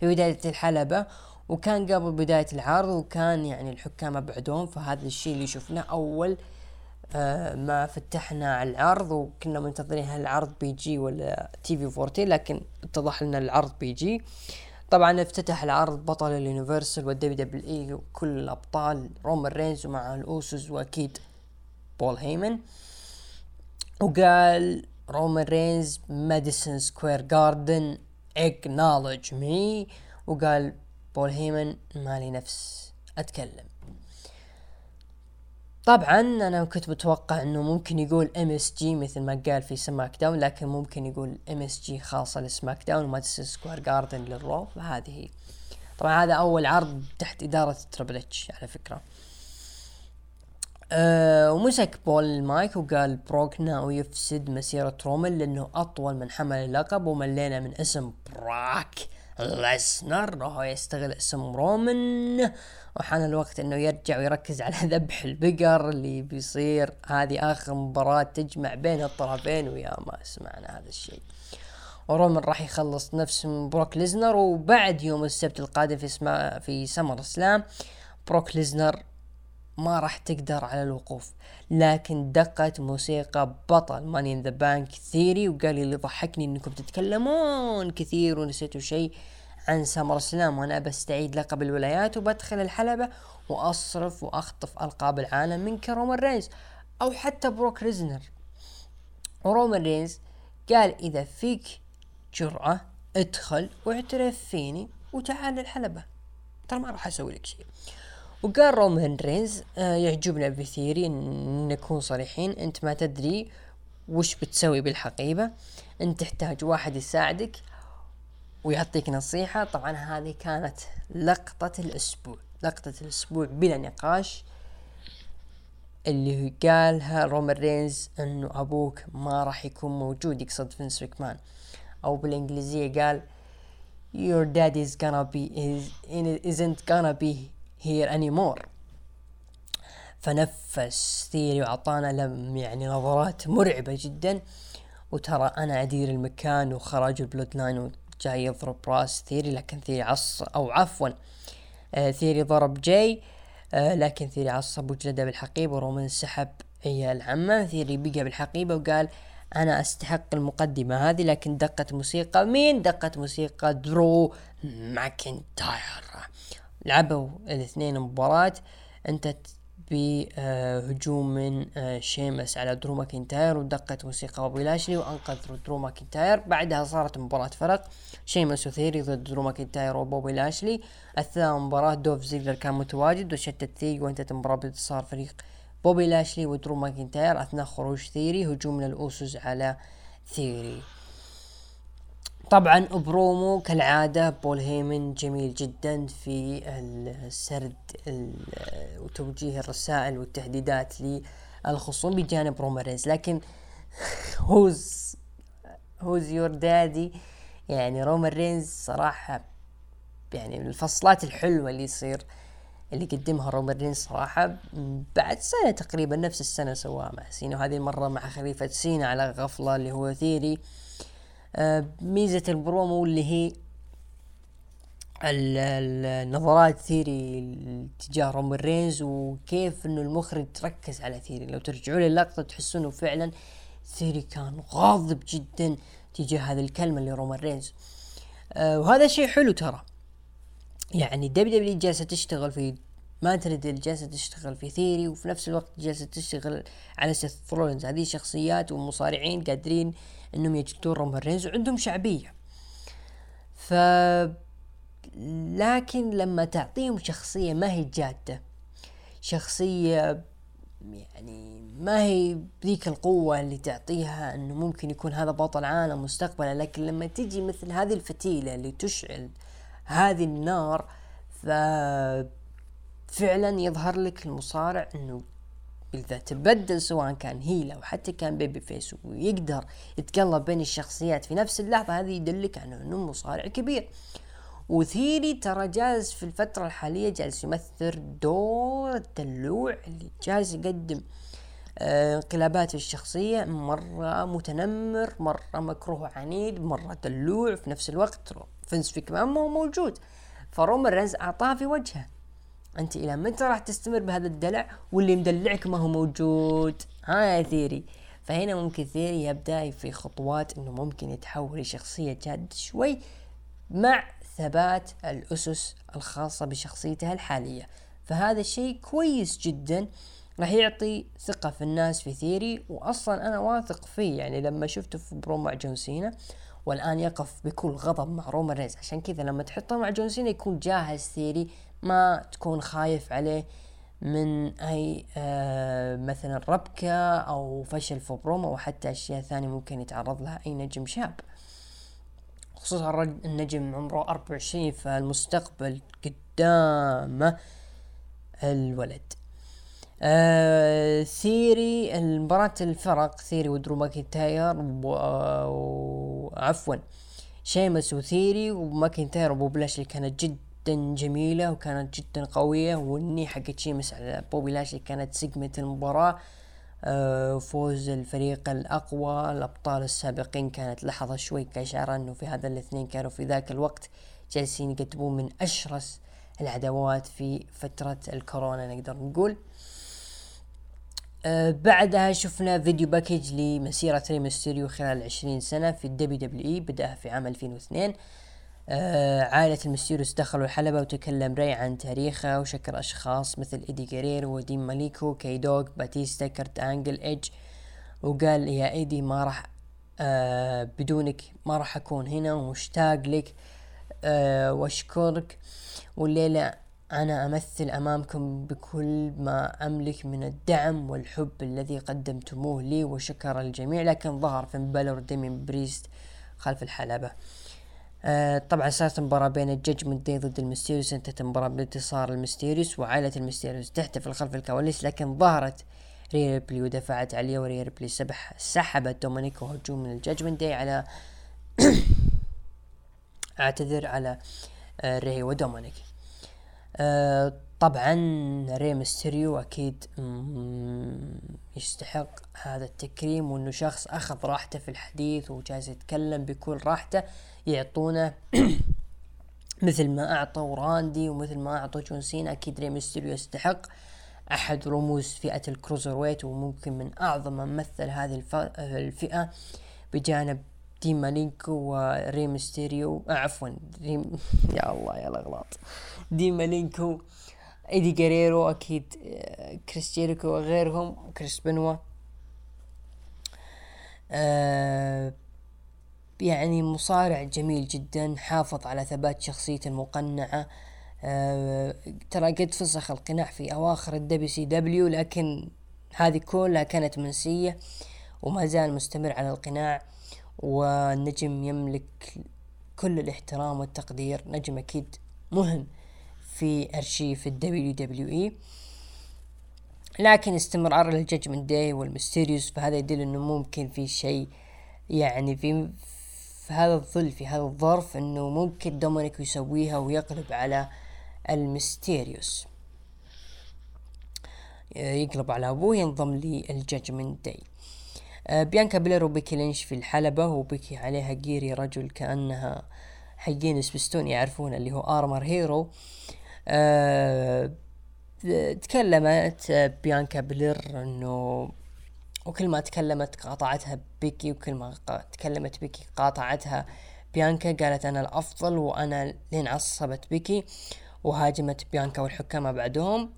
في بداية الحلبة وكان قبل بداية العرض وكان يعني الحكام ابعدون فهذا الشيء اللي شفناه أول آه ما فتحنا العرض وكنا منتظرين هل العرض بيجي ولا TV 14 لكن اتضح لنا العرض بيجي. آه طبعا افتتح العرض بطل ال universal وال WWE وكل الأبطال رومان رينز ومع الأوسوس وأكيد بول هيمن. وقال رومان رينز ماديسون سكوير جاردن acknowledge me. وقال بول هيمن مالي نفس أتكلم. طبعا أنا كنت متوقع إنه ممكن يقول MSG مثل ما قال في SmackDown لكن ممكن يقول MSG خاصة ل SmackDown وماديسون سكوير جاردن لل Raw فهذه طبعا هذا أول عرض تحت إدارة تربل اتش على فكرة. أه ومسك بول المايك وقال بروك ناوي يفسد مسيرة رومان لأنه أطول من حمل اللقب وملينا من اسم بروك ليسنر وهو يستغل اسم رومان وحان الوقت إنه يرجع ويركز على ذبح البقر اللي بيصير. هذه آخر مباراة تجمع بين الطرفين ويا ما سمعنا هذا الشيء. ورومان راح يخلص نفسه من بروك ليزنر. وبعد يوم السبت القادم في سمر في SummerSlam بروك ليزنر ما راح تقدر على الوقوف. لكن دقت موسيقى بطل Money in the Bank ثيري وقال لي اللي ضحكني إنكم تتكلمون كثير ونسيتوا شيء عن SummerSlam وأنا بستعيد لقب الولايات وبدخل الحلبة وأصرف وأخطف ألقاب العالم منك رومان رينز أو حتى بروك ليزنر. ورومان رينز قال إذا فيك جرأة ادخل واعترف فيني وتعال الحلبة ترى ما راح أسوي لك شيء. وقال رومان رينز آه يعجبنا بثيري نكون صريحين. أنت ما تدري وش بتسوي بالحقيبة. أنت تحتاج واحد يساعدك ويعطيك نصيحة. طبعا هذه كانت لقطة الأسبوع لقطة الأسبوع بلا نقاش. اللي قالها رومان رينز إنه أبوك ما راح يكون موجود يقصد فينس ماكمان أو بالإنجليزية قال your dad is gonna be is isn't gonna be here anymore. فنفس ثيري وعطانا لم يعني نظرات مرعبة جدا. وترى أنا أدير المكان وخرج ال Bloodline وجاي يضرب راس ثيري لكن ثيري عص أو عفوا. آه ثيري ضرب جاي آه لكن ثيري عصب وجلده بالحقيبة ورومان سحب عيال عمه ثيري بقى بالحقيبة وقال أنا أستحق المقدمة هذه لكن دقت موسيقى مين دقت موسيقى؟ درو ماكنتاير. لعبوا الاثنين مباراة. انت بهجوم من آه، شيمس على درو ماكنتاير ودقت موسيقى بوبي لاشلي وأنقذ درو ماكنتاير بعدها صارت مباراة فرق. شيمس وثيري ضد درو ماكنتاير وبوبي لاشلي اثناء المباراة دولف زيجلر كان متواجد وشتت ثيري وانتهت المباراة بانتصار فريق بوبي لاشلي ودرو ماكنتاير أثناء خروج ثيري هجوم من الاوسوس على ثيري. طبعا برومو كالعادة بول هيمن جميل جدا في السرد وتوجيه الرسائل والتهديدات للخصوم بجانب رومان رينز لكن who's who's your daddy يعني رومان رينز صراحة يعني من الفصلات الحلوة اللي يصير اللي قدمها رومان رينز صراحة بعد سنة تقريبا نفس السنة سواها مع سينا. وهذه المرة مع خليفة سينا على غفلة اللي هو ثيري آه آه، ميزة البرومو اللي هي النظرات ثيري تجاه رومان رينز وكيف إنه المخرج تركز على ثيري. لو ترجعوا تحسون انه فعلا ثيري كان غاضب جدا تجاه هذه الكلمة اللي رومان رينز. آه وهذا شيء حلو ترى. يعني WWE جالسة تشتغل في مات ريدل جالسة تشتغل في ثيري وفي نفس الوقت جالسة تشتغل على سيث رولنز هذه شخصيات ومصارعين قادرين إنهم يجلدون رومان رينز وعندهم شعبية. ف لكن لما تعطيهم شخصية ما هي جادة شخصية يعني ما هي بذيك القوة اللي تعطيها إنه ممكن يكون هذا بطل عالم مستقبلا لكن لما تجي مثل هذه الفتيلة اللي تشعل هذه النار ف فعلا يظهر لك المصارع إنه إذا تبدل سواء كان هيل أو حتى كان بيبي فيس ويقدر يتقلب بين الشخصيات في نفس اللحظة هذه يدلك على انه مصارع كبير. وثيري ترى جالس في الفترة الحالية جالس يمثل دور الدلوع اللي جالس يقدم آه، انقلابات الشخصية مرة متنمر مرة مكروه عنيد مرة دلوع في نفس الوقت فينس مكمان مو موجود. فرومان رينز أعطاه في وجهه. أنت إلى متى راح تستمر بهذا الدلع واللي مدلعك ما هو موجود؟ ها يا ثيري. فهنا ممكن ثيري يبدأ في خطوات إنه ممكن يتحول لشخصية جاد شوي مع ثبات الأسس الخاصة بشخصيته الحالية. فهذا شيء كويس جدا راح يعطي ثقة في الناس في ثيري واصلا أنا واثق فيه. يعني لما شفته في برو مع جون سينا والآن يقف بكل غضب مع رومان رينز. عشان كذا لما تحطه مع جون سينا يكون جاهز ثيري ما تكون خايف عليه من اي آه مثلا ربكة أو فشل في برومو أو حتى أشياء ثانية ممكن يتعرض لها أي نجم شاب. خصوصا النجم عمره 24 فالمستقبل قدامه الولد. آه ثيري المباراة الفرق ثيري ودرو ماكنتاير وعفوا شيمس وثيري وماكنتاير وبوبي لاشلي كانت جدا جميلة وكانت جدا قوية وال knee حقت شيمس على بوبي لاشلي كانت سقمة المباراة. آه فوز الفريق الأقوى الأبطال السابقين كانت لحظة شوي كإشارة أنه في هذا الاثنين كانوا في ذاك الوقت جالسين يقدمون من أشرس العداوات في فترة الكورونا نقدر نقول. آه بعدها شفنا video package لمسيرة ري ميستيريو خلال عشرين سنة في ال WWE بدأها في عام 2002 آه عائلة الميستيريوس دخلوا الحلبة وتكلم ري عن تاريخه وشكر أشخاص مثل إيدي جريرو دين مالينكو كيدوغ باتيستا كرت أنجل إيج وقال يا إيدي ما راح آه بدونك ما راح أكون هنا ومشتاق لك آه وأشكرك. والليلة أنا أمثل أمامكم بكل ما أملك من الدعم والحب الذي قدمتموه لي وشكر الجميع. لكن ظهر فين بالور ديمين بريست خلف الحلبة. آه طبعا صارت مباراة بين ال Judgment Day ضد الميستيريوس انتهت المباراة بانتصار الميستيريوس وعائلة الميستيريوس تحتفل خلف الكواليس لكن ظهرت ريا ريبلي ودفعت عليه وريا ريبلي سبح سحبت دومينيك وهجوم من ال Judgment Day على أعتذر على آه ري ودومينيك. آه طبعا ري ميستيريو أكيد يستحق هذا التكريم وإنه شخص أخذ راحته في الحديث وجالس يتكلم بكل راحته يعطونه مثل ما اعطوا راندي ومثل ما اعطوا جون سينا أكيد ري ميستيريو يستحق أحد رموز فئة ال cruiserweight وممكن من أعظم من مثل هذه الفئة بجانب دين مالينكو وري عفوا ريم يا الله يا الأغلاط. دين مالينكو إيدي جيريرو أكيد كريس جيريكو وغيرهم كريس بنوا آه يعني مصارع جميل جدا حافظ على ثبات شخصيته المقنعة. آه ترى قد فسخ القناع في أواخر ال WCW لكن هذه كلها كانت منسية وما زال مستمر على القناع. والنجم يملك كل الاحترام والتقدير. نجم أكيد مهم في ال WWE. لكن استمرار ال Judgment Day والمستيريوس فهذا يدل إنه ممكن في شيء يعني في في هذا الظل في هذا الظرف إنه ممكن دومينيك يسويها ويقلب على المستيريوس يقلب على أبوه ينضم للججمنت داي آه، بيانكا بيلر وبيكي لينش في الحلبة وبيكي عليها جيري رجل كأنها حقين سبستون يعرفون اللي هو ارمر هيرو أه تكلمت بيانكا بلير إنه وكل ما تكلمت قاطعتها بيكي وكل ما تكلمت بيكي قاطعتها بيانكا قالت أنا الأفضل وأنا لين عصبت بيكي وهاجمت بيانكا والحكام بعدهم.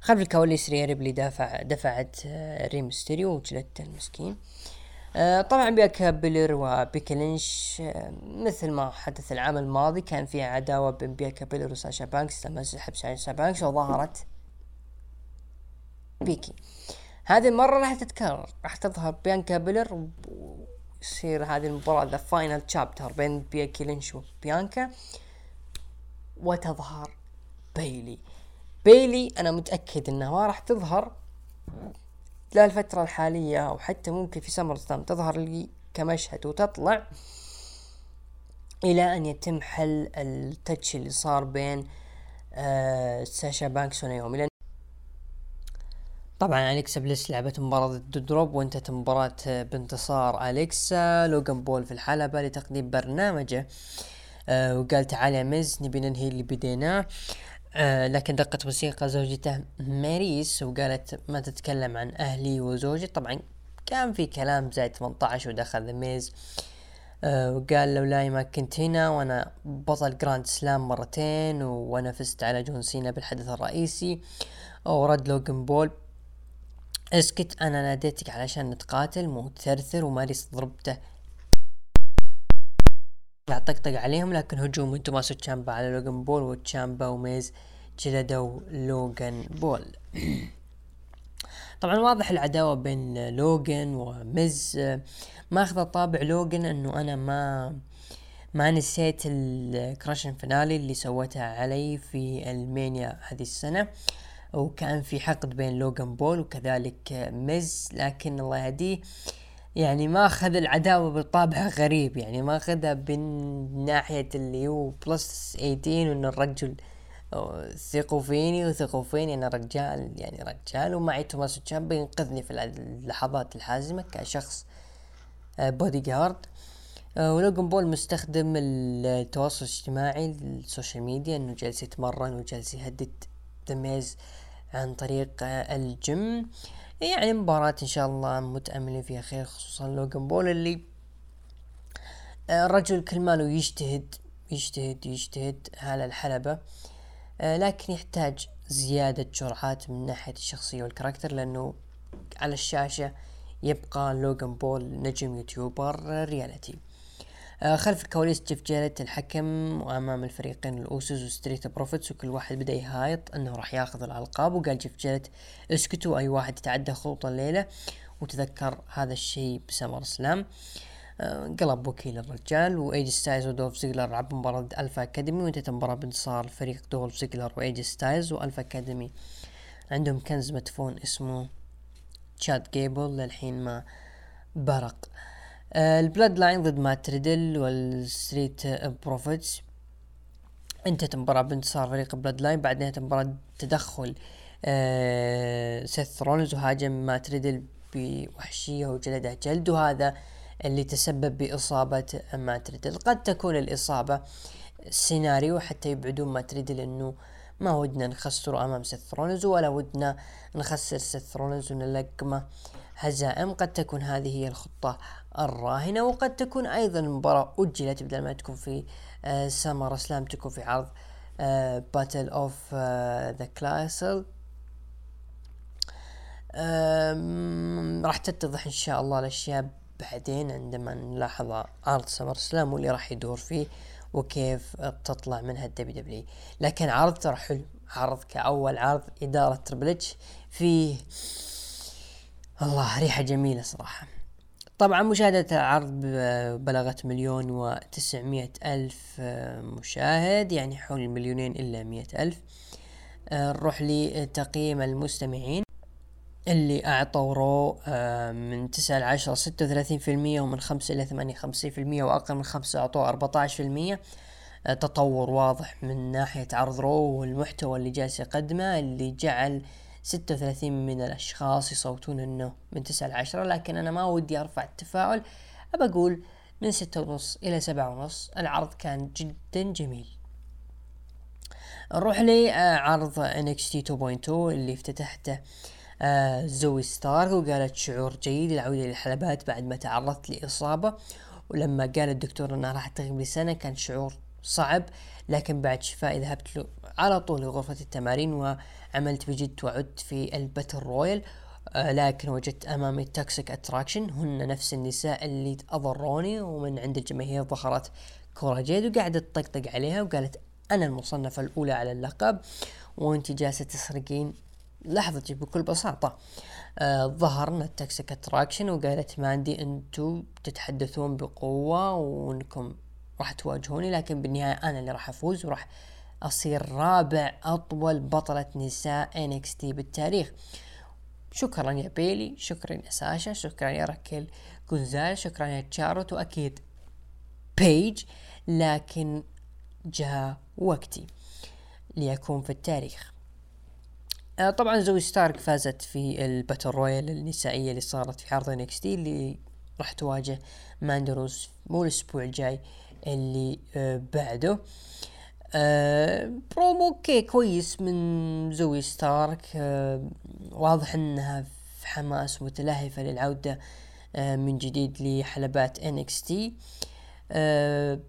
خلف الكواليس ريا ريبلي دافع دفعت آه، ري ميستيريو وجلدت المسكين. آه، طبعا بيانكا بلير وبيكي لينش آه، مثل ما حدث العام الماضي كان في عداوة بين بيانكا بلير وساشا بانكس لما سحب ساشا بانكس وظهرت بيكي. هذه المرة راح تتكرر راح تظهر بيانكا بلير ويصير هذه المباراة the final chapter بين بيكي لينش وبيانكا وتظهر بيلي. بيلي أنا متأكد إنها ما راح تظهر لا الفترة الحالية أو حتى ممكن في SummerSlam تظهر لي كمشهد وتطلع إلى أن يتم حل التتش اللي صار بين آه ساشا بانكس ونيومي لأن طبعا أليكسا بليس لعبت مباراة ضد دودروب وانتهت المباراة بانتصار أليكسا. لوغان بول في الحلبة لتقديم برنامجه. آه وقال تعال يا ميز نبي ننهي اللي بديناه. آه لكن دقت موسيقى زوجته ماريس وقالت ما تتكلم عن أهلي وزوجي. طبعا كان في كلام زائد 18 ودخل ذا ميز. آه، وقال لولاي ما كنت هنا وأنا بطل grand slam مرتين وأنا فزت على جون سينا بالحدث الرئيسي. ورد لوجن بول اسكت أنا ناديتك علشان نتقاتل مو تثرثر وماريس ضربته طقطق عليهم لكن هجوم توماسو تشامبا على لوجن بول وتشامبا وميز جلدوا لوجن بول. طبعا واضح العداوة بين لوجن وميز. ماخذة طابع لوجن إنه أنا ما ما نسيت ال crushing finale اللي سوتها علي في ألمانيا هذه السنة. وكان في حقد بين لوجان بول وكذلك ميز لكن الله يهديه. يعني ما أخذ العداوة بطابع غريب يعني ما أخذها من ناحية اللي هو plus 18 وإن الرجل ثقوا فيني وثقوا فيني أنا رجال يعني رجال ومعي توماسو تشامبا ينقذني في اللحظات الحازمة كشخص بودي جارد ولوجن بول مستخدم التواصل الاجتماعي ال social media إنه جالس يتمرن وجالس يهدد ذا ميز عن طريق الجيم. يعني مباراة إن شاء الله متأملين فيها خير خصوصا لوجن بول اللي الرجل كل ماله يجتهد يجتهد يجتهد على الحلبة لكن يحتاج زيادة جرعات من ناحية الشخصية وال character لأنه على الشاشة يبقى لوغان بول نجم YouTuber reality. آه خلف الكواليس جيف جيريت الحكم وأمام الفريقين ال Usos و Street Profits وكل واحد بدأ يهايط أنه راح ياخذ الألقاب وقال جيف جيريت اسكتوا أي واحد يتعدى خطوط الليلة. وتذكر هذا الشيء ب SummerSlam. آه قلب وكيل الرجال واي جي ستايلز ودولف زيجلر لعبوا مباراة Alpha Academy وانتهت المباراة بانتصار فريق دولف زيجلر واي جي ستايلز و Alpha Academy. عندهم كنز مدفون اسمه تشاد جيبل للحين ما برق. آه ال Bloodline ضد مات ريدل وال Street Profits. انتهت المباراة بانتصار فريق Bloodline بعد نهاية تدخل آه سيث رولنز وهاجم مات ريدل بوحشية وجلده جلد وهذا اللي تسبب بإصابة مات ريدل قد تكون الإصابة سيناريو حتى يبعدون مات ريدل إنه ما ودنا نخسره أمام سيث رولنز ولا ودنا نخسر سيث رولنز ونلقمه. هزائم قد تكون هذه هي الخطة الراهنة وقد تكون أيضا المباراة أجلت بدل ما تكون في SummerSlam تكون في عرض Battle of the Castle راح تتضح إن شاء الله الأشياء بعدين عندما نلاحظ عرض SummerSlam واللي راح يدور فيه وكيف تطلع منها ال WW لكن عرض ترى حلو. عرض كأول عرض إدارة Triple H فيه الله ريحة جميلة صراحة. طبعا مشاهدة العرض بلغت مليون وتسعمية ألف مشاهد يعني حول مليونين إلا مية ألف. نروح لتقييم المستمعين اللي أعطوا رو من تسعة لعشرة ستة وثلاثين في المية ومن خمسة إلى ثمانية خمسين في المية وأقل من خمسة أعطوه اربعة في المية. تطور واضح من ناحية عرض رو والمحتوى اللي جالس يقدمه اللي جعل ستة وثلاثين من الأشخاص يصوتون إنه من تسعة لعشرة لكن أنا ما ودي أرفع التفاعل. أبى أقول من ستة ونص إلى سبعة ونص العرض كان جدا جميل. نروح لعرض NXT 2.2 اللي افتتحته آه زوي ستار وقالت شعور جيد العودة للحلبات بعد ما تعرضت لإصابة. ولما قال الدكتور إنها راح تغيب لسنة كان شعور صعب لكن بعد شفائي ذهبت على طول لغرفة التمارين وعملت بجد وعدت في ال battle royal. آه لكن وجدت أمامي Toxic Attraction. هن نفس النساء اللي أضروني ومن عند الجماهير ظهرت كورا جيد وقعدت تطقطق عليها وقالت أنا المصنفة الأولى على اللقب وانت جالسة تسرقين. لحظة بكل بساطة. آه ظهرنا ال Toxic Attraction وقالت ماندي انتو تتحدثون بقوة وأنكم راح تواجهوني لكن بالنهاية أنا اللي راح أفوز وراح أصير رابع أطول بطلة نساء NXT بالتاريخ. شكرا يا بيلي شكرا يا ساشا شكرا يا راكيل جونزال شكرا يا تشارلوت وأكيد بيج لكن جاء وقتي ليكون في التاريخ. آه طبعا زوي ستارك فازت في ال battle royal النسائية اللي صارت في عرض NXT اللي راح تواجه ماندروز مو الأسبوع الجاي اللي آه بعده. آه promo okay كويس من زوي ستارك. آه واضح إنها في حماس متلهفة للعودة آه من جديد لحلبات NXT. آه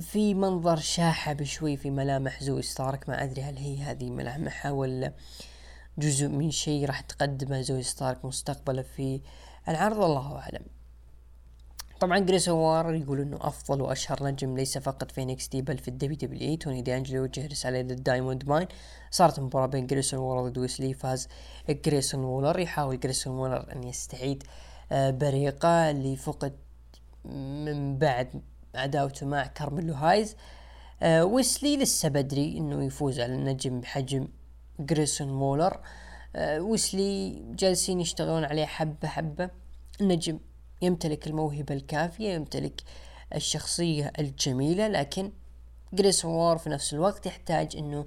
في منظر شاحب شوي في ملامح زوي ستارك. ما أدري هل هي هذه ملامحها ولا جزء من شيء راح تقدمه زوي ستارك مستقبلا في العرض. الله أعلم. طبعا جريسون وولر يقول إنه أفضل وأشهر نجم ليس فقط في NXT بل في ال WWE. توني دي انجلو وجه رسالة لل Diamond Mine. صارت مباراة بين جريسون وولر ضد ويسلي. فاز جريسون وولر يحاول جريسون وولر أن يستعيد آه، بريقة اللي فقد من بعد عداوته مع كارميلو هايز. آه ويسلي لسه بدري إنه يفوز على النجم بحجم جريسون وولر آه ويسلي جالسين يشتغلون عليه حبة حبة. النجم يمتلك الموهبة الكافية يمتلك الشخصية الجميلة لكن جريسون وولر في نفس الوقت يحتاج إنه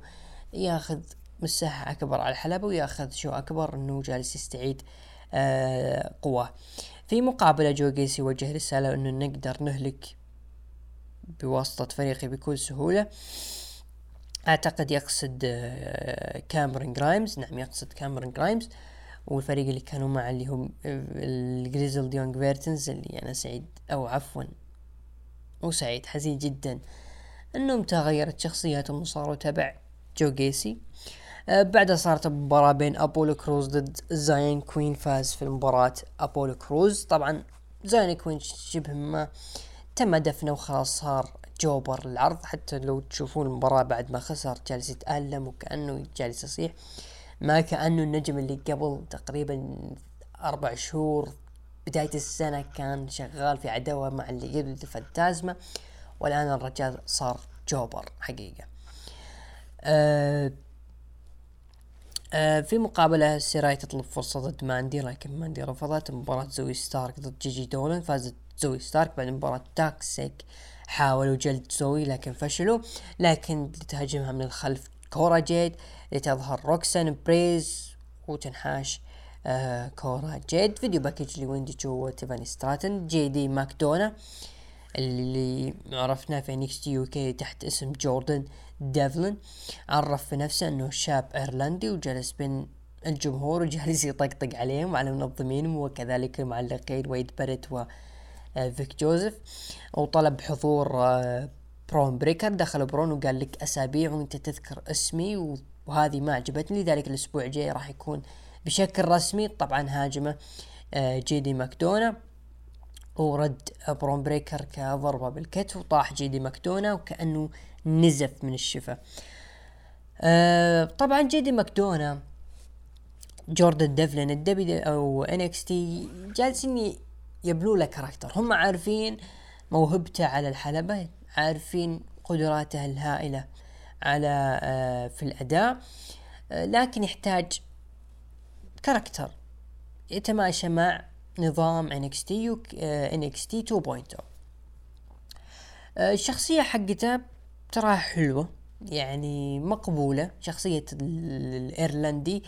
ياخذ مساحة أكبر على الحلبة وياخذ show أكبر إنه جالس يستعيد آه قواه. في مقابلة جو جيسي وجه رسالة إنه نقدر نهلك بواسطة فريقي بكل سهولة. أعتقد يقصد آه، كاميرون جرايمز نعم يقصد كاميرون جرايمز والفريق اللي كانوا معه اللي هم ال Grizzled Young Veterans اللي أنا سعيد أو عفوا مو سعيد حزين جدا إنهم تغيرت شخصياتهم وصاروا تبع جو جيسي. آه، بعدها صارت مباراة بين أبولو كروز ضد زاين كوين فاز في المباراة أبولو كروز. طبعا زاين كوين شبه ما تم دفنه وخلاص صار jobber العرض. حتى لو تشوفون المباراة بعد ما خسر جالس يتألم وكأنه جالس يصيح ما كأنه النجم اللي قبل تقريبا أربع شهور بداية السنة كان شغال في عداوة مع Legado del Fantasma والآن الرجال صار jobber حقيقة. أه أه في مقابلة سيراي تطلب فرصة ضد ماندي لكن ماندي رفضت. مباراة زوي ستارك ضد جيجي دولن فازت زوي ستارك بعد مباراة Toxic حاولوا جلد زوي لكن فشلوا لكن لتهاجمها من الخلف كورا جيد لتظهر روكسان بريز وتنحاش آه كورا جيد. video package لويندي جو وتيفاني ستراتن جي دي ماكدونا اللي عرفناه في NXT UK تحت اسم جوردن ديفلن. عرف في نفسه إنه شاب إيرلندي وجلس بين الجمهور وجالس يطقطق عليهم وعلى منظمينهم وكذلك المعلقين ويد باريت و آه، فيك جوزيف. وطلب حضور آه، برون بريكر دخل برون وقال لك أسابيع وأنت تذكر اسمي وهذه ما عجبتني لذلك الأسبوع الجاي راح يكون بشكل رسمي. طبعا هاجمه آه، جيدي ماكدونا ورد برون بريكر كضربة بالكتف وطاح جيدي ماكدونا وكأنه نزف من الشفا. طبعا جيدي ماكدونا جوردن ديفلن الدبي أو NXT جالسين يبنوا له character. هم عارفين موهبته على الحلبة عارفين قدراته الهائلة على آه، في الأداء. آه، لكن يحتاج character يتماشى مع نظام NXT NXT 2.0 الشخصية حقته تراها حلوة يعني مقبولة. شخصية الإيرلندي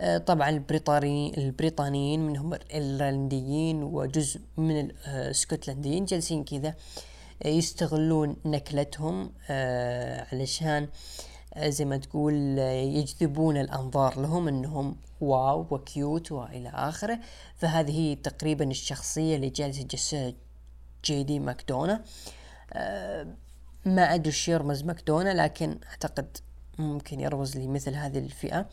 آه، طبعا البريطاني البريطانيين منهم الإيرلنديين وجزء من الاسكتلنديين جالسين كذا. يستغلون لكنتهم علشان زي ما تقول يجذبون الأنظار لهم إنهم wow و cute وإلى آخره. فهذه هي تقريبا الشخصية اللي جالس يجسدها جي دي ماكدونا. ما أدري إيش يرمز ماكدونا لكن أعتقد ممكن يرمز لمثل هذه الفئة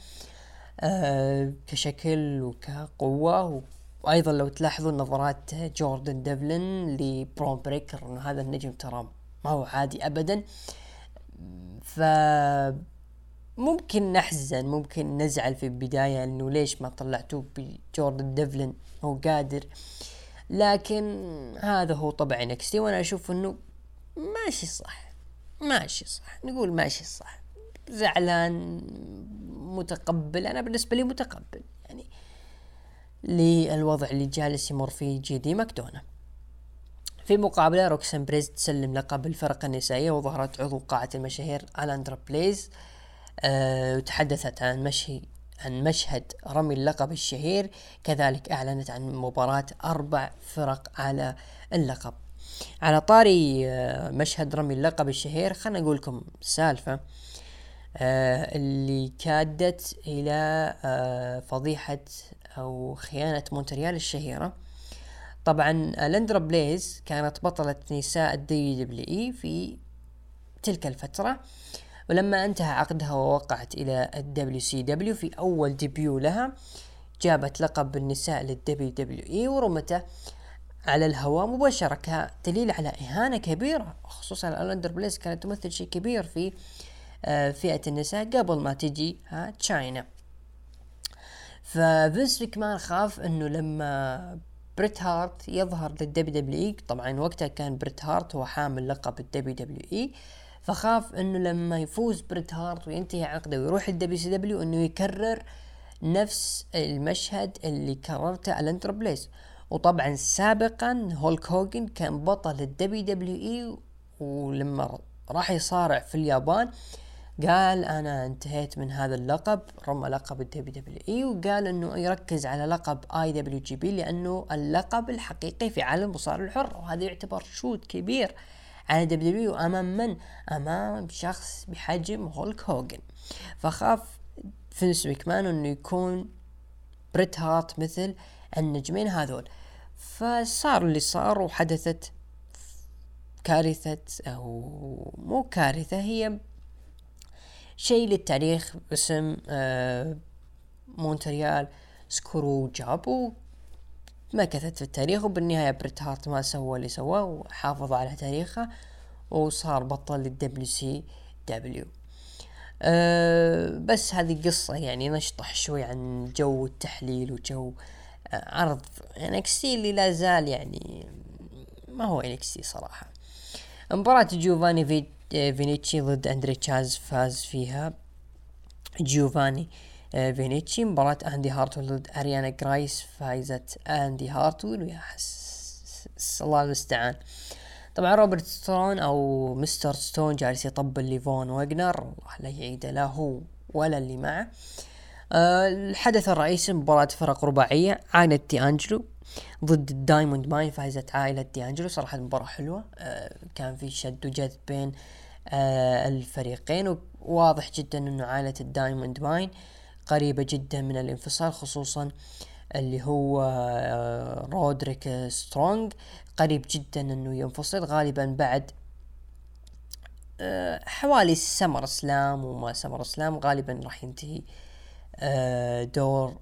آه كشكل وكقوة وأيضا لو تلاحظوا نظرات جوردن ديفلن لبرون بريكر إنه هذا النجم ترى ما هو عادي ابدا. ف ممكن نحزن ممكن نزعل في البداية إنه ليش ما طلعتوه بجوردن ديفلن؟ هو قادر. لكن هذا هو طبع NXT وأنا أشوف إنه ماشي صح ماشي صح. نقول ماشي صح. زعلان متقبل. أنا بالنسبة لي متقبل يعني للوضع اللي جالس يمر فيه جي دي ماكدونا. في مقابلة روكسان بيريز تسلم لقب الفرق النسائية وظهرت عضو قاعة المشاهير ألاندرا بليز أه وتحدثت عن مشي عن مشهد رمي اللقب الشهير. كذلك أعلنت عن مباراة أربع فرق على اللقب. على طاري آه، مشهد رمي اللقب الشهير خلنا أقول لكم سالفة آه اللي كادت إلى آه فضيحة أو خيانة مونتريال الشهيرة. طبعا ألاندرا بليز كانت بطلة نساء ال WWE في تلك الفترة ولما انتهى عقدها ووقعت إلى ال WCW في أول debut لها جابت لقب النساء لل WWE ورمته على الهواء مباشرة كدليل على إهانة كبيرة خصوصا ألاندرا بليز كانت تمثل شيء كبير في آه، فئة النساء قبل ما تجي تشاينا. ففينس ماكمان خاف إنه لما بريت هارت يظهر لل WWE طبعا وقتها كان بريت هارت هو حامل لقب ال WWE فخاف إنه لما يفوز بريت هارت وينتهي عقده ويروح ال WCW إنه يكرر نفس المشهد اللي كررته ألاندرا بليز وطبعا سابقا هولك هوجن كان بطل ال WWE ولما راح يصارع في اليابان قال أنا انتهيت من هذا اللقب رمى لقب ال WWE وقال إنه يركز على لقب IWGP لأنه اللقب الحقيقي في عالم المصارعه الحر وهذا يعتبر shoot كبير على WWE أمام من؟ أمام شخص بحجم هولك هوجن فخاف فينس ماكمان إنه يكون بريت هارت مثل النجمين هذول فصار اللي صار وحدثت كارثة أو مو كارثة هي شيء للتاريخ باسم آه مونتريال Screwjob مكثت في التاريخ وبالنهاية بريت هارت ما سوى اللي سواه وحافظ على تاريخه وصار بطل لل WCW. أه بس هذه قصة يعني نشطح شوي عن جو التحليل وجو أه عرض NXT اللي لا زال يعني ما هو NXT صراحة. مباراة جوفاني فينيتشي ضد اندري تشاز فاز فيها جوفاني آه، فينيتشي مباراة اندي هارتول ضد اريانا جريس فازت اندي هارتول ويا حس الله المستعان طبعا روبرت ستون أو مستر ستون جالس يطبل ليفون واجنر الله لا يعيده لا هو ولا اللي معه الحدث الرئيسي مباراة فرق رباعية عائلة دي انجلو ضد ال Diamond Mine فازت عائلة دي انجلو صراحة المباراة حلوة كان في شد وجذب بين الفريقين وواضح جدا إنه عائلة ال Diamond Mine قريبة جدا من الانفصال خصوصا اللي هو آه، رودريك سترونج قريب جدا إنه ينفصل غالبا بعد آه، حوالي SummerSlam وما SummerSlam غالبا راح ينتهي آه، دور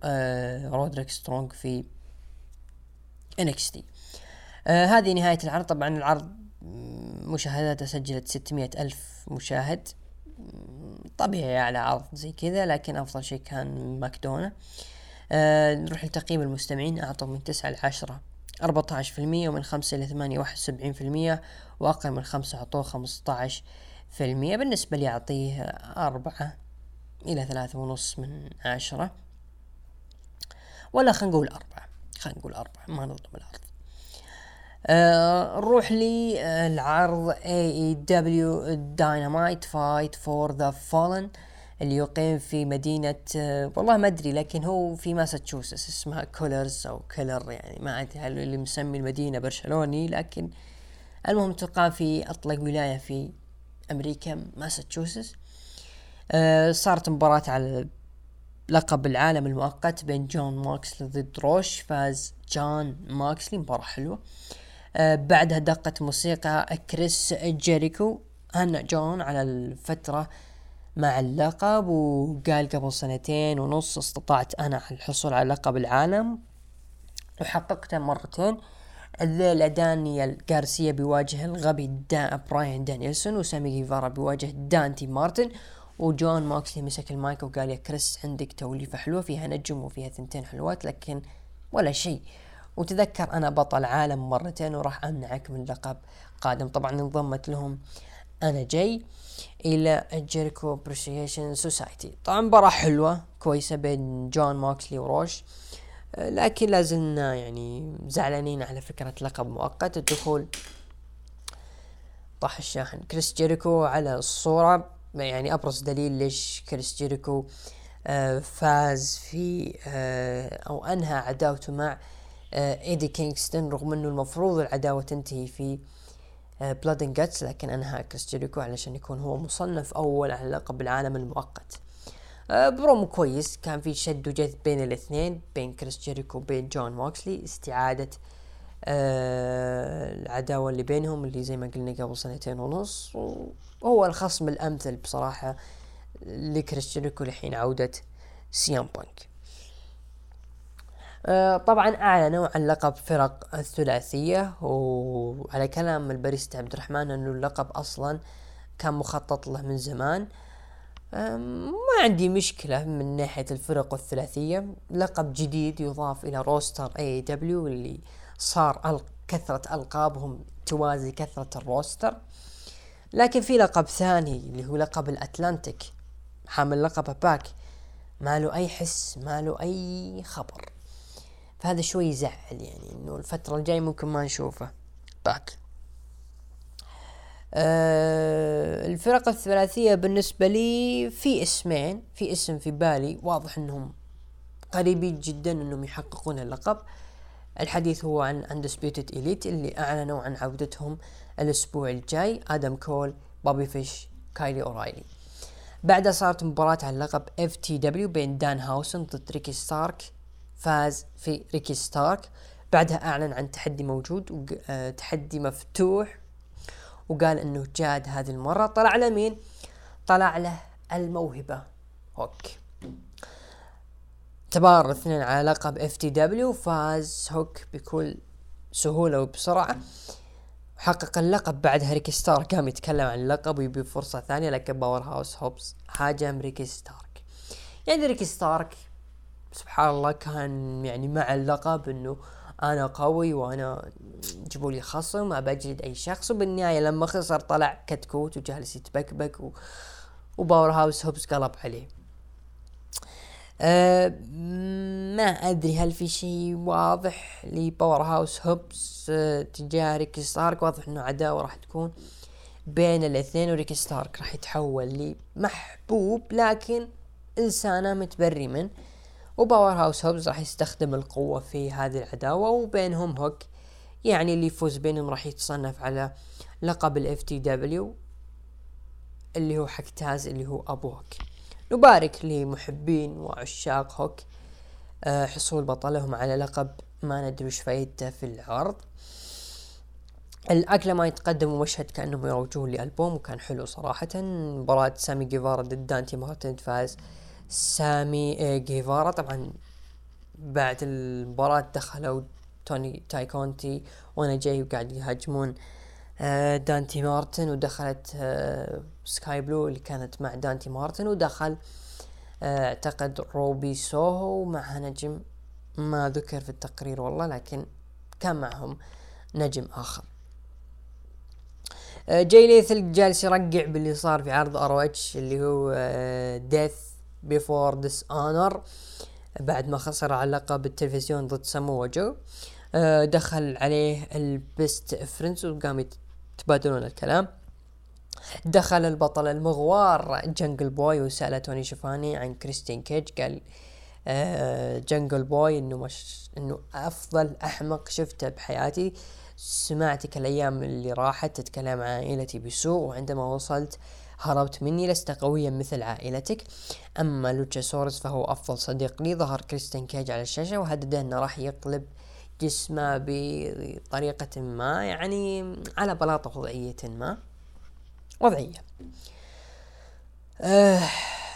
رودريك سترونج في NXT هذه نهاية العرض. طبعا العرض مشاهداته سجلت ستمية ألف مشاهد. طبيعي على عرض زي كذا لكن أفضل شيء كان ماكدونا. آه نروح لتقييم المستمعين. أعطوا من تسعة لعشرة أربعة عشر في المية ومن خمسة إلى ثمانية واحد وسبعين في المية وأقل من خمسة أعطوه خمسة عشر في المية بالنسبة لي أعطيه أربعة إلى ثلاثة ونص من عشرة. ولا خلينا نقول أربعة. خلينا نقول أربعة. ما نظلم العرض آه نروح للعرض AEW Dynamite Fight for the Fallen اللي يقيم في مدينة آه والله ما أدري لكن هو في ماساتشوستس اسمها كولرز أو كولر يعني ما أدري هل اللي مسمي المدينة برشلوني لكن المهم تقام في أطلق ولاية في أمريكا ماساتشوستس. آه صارت مباراة على لقب العالم المؤقت بين جون ماكسلي ضد روش فاز جون ماكسلي مباراة حلوة. آه آه، بعدها دقت موسيقى كريس جيريكو. هنأ جون على الفترة مع اللقب وقال قبل سنتين ونص استطعت أنا الحصول على لقب العالم. وحققته مرتين. الليلة دانيال غارسيا بيواجه الغبي دا براين دانيلسون وسامي جيفارا بيواجه دانتي مارتن. وجون ماكسلي مسك المايك وقال يا كريس عندك توليفة حلوة فيها نجم وفيها ثنتين حلوات لكن ولا شيء. وتذكر أنا بطل عالم مرتين وراح أمنعك من لقب قادم. طبعا انضمت لهم أنا جاي إلى جيريكو Appreciation Society طبعا مباراة حلوة كويسة بين جون موكسلي وروش لكن لازلنا يعني زعلانين على فكرة لقب مؤقت. الدخول طاح الشاحن. كريس جيريكو على الصورة. يعني أبرز دليل ليش كريس جيريكو آه، فاز في آه، أو أنهى عداوته مع إيدي كينغستون رغم إنه المفروض العداوة تنتهي في Blood and Guts لكن أنهى كريس جيريكو علشان يكون هو مصنف أول على لقب العالم المؤقت. آه، برومو كويس كان في شد وجذب بين الاثنين بين كريس جيريكو وبين جون موكسلي استعادة آه العداوة اللي بينهم اللي زي ما قلنا قبل سنتين ونص وهو الخصم الأمثل بصراحة لكريس جيريكو لحين عودة سي ام بانك آه طبعا أعلنوا عن لقب فرق الثلاثية وعلى كلام الباريستا عبد الرحمن إنه اللقب أصلا كان مخطط له من زمان. ما عندي مشكلة من ناحية الفرق الثلاثية. لقب جديد يضاف إلى roster AEW اللي صار كثرة ألقابهم توازي كثرة ال roster. لكن في لقب ثاني اللي هو لقب الأتلانتيك حامل لقب باك. ما له أي حس ما له أي خبر. فهذا شوي يزعل يعني إنه الفترة الجاية ممكن ما نشوفه. باك أه الفرق الثلاثية بالنسبة لي في اسمين في اسم في بالي واضح إنهم قريبين جدا إنهم يحققون اللقب. الحديث هو عن Undisputed Elite اللي أعلنوا عن عودتهم الأسبوع الجاي آدم كول بوبي فيش كايلي أورايلي. بعدها صارت مباراة على اللقب FTW بين دان هاوسن ضد ريكي ستارك. فاز في ريكي ستارك. بعدها أعلن عن تحدي موجود وتحدي آه، مفتوح. وقال إنه جاد هذه المرة طلع له مين؟ طلع له الموهبة. هوك تبار الاثنين على لقب FTW. فاز هوك بكل سهولة وبسرعة. حقق اللقب. بعدها ريكي ستار قام يتكلم عن اللقب ويبي فرصة ثانية. لكن باور هاوس هوبس هاجم ريكي ستارك. يعني ريكي ستارك سبحان الله كان يعني مع اللقب إنه أنا قوي وأنا جيبوا لي خصم ما بجلد أي شخص. وبالنهاية لما خسر طلع كتكوت وجالس يتبكبك و... وباور هاوس هوبس قلب عليه. أه ما أدري هل في شيء واضح لباور هاوس هوبس أه تجاه ريكي ستارك؟ واضح إنه عداوة راح تكون بين الاثنين وريكي ستارك راح يتحول لمحبوب لكن إن تاز متبري منه وباور هاوس هوبز راح يستخدم القوة في هذه العداوة وبينهم هوك يعني اللي يفوز بينهم راح يتصنف على لقب ال FTW اللي هو حق تاز اللي هو أبو هوك. نبارك لمحبين وعشاق هوك أه حصول بطلهم على لقب ما ندري وش فايدته في العرض. ال Acclaimed تقدم مشهد كأنهم يروجون لألبوم وكان حلو صراحة. مباراة سامي جيفارا ضد دانتي مارتن فاز سامي جيفارا. طبعا بعد المباراة دخلوا توني تاي كونتي وأنا جاي وقاعد يهاجمون آه، دانتي مارتن ودخلت آه، سكاي بلو اللي كانت مع دانتي مارتن ودخل. آه، أعتقد روبي سوهو معها نجم. ما ذكر في التقرير والله لكن كان معهم نجم آخر. جاي ليثال جالس يرقع باللي صار في عرض ROH اللي هو Death Before Dishonor بعد ما خسر على اللقب بالتلفزيون ضد سامو جو. آه، دخل عليه ال Best Friends وقام يتبادلون الكلام. دخل البطل المغوار جنجل بوي وسأله توني شوفاني عن كريستيان كيج. قال آه جنجل بوي إنه مش إنه أفضل أحمق شفته بحياتي. سمعتك الأيام اللي راحت تتكلم عن عائلتي بسوء وعندما وصلت هربت مني لست قويا مثل عائلتك. أما لوتشاسورس فهو أفضل صديق لي. ظهر كريستيان كيج على الشاشة وهدد أنه راح يقلب جسمه بطريقة ما يعني على بلاطة وضعية ما. وضعية. آه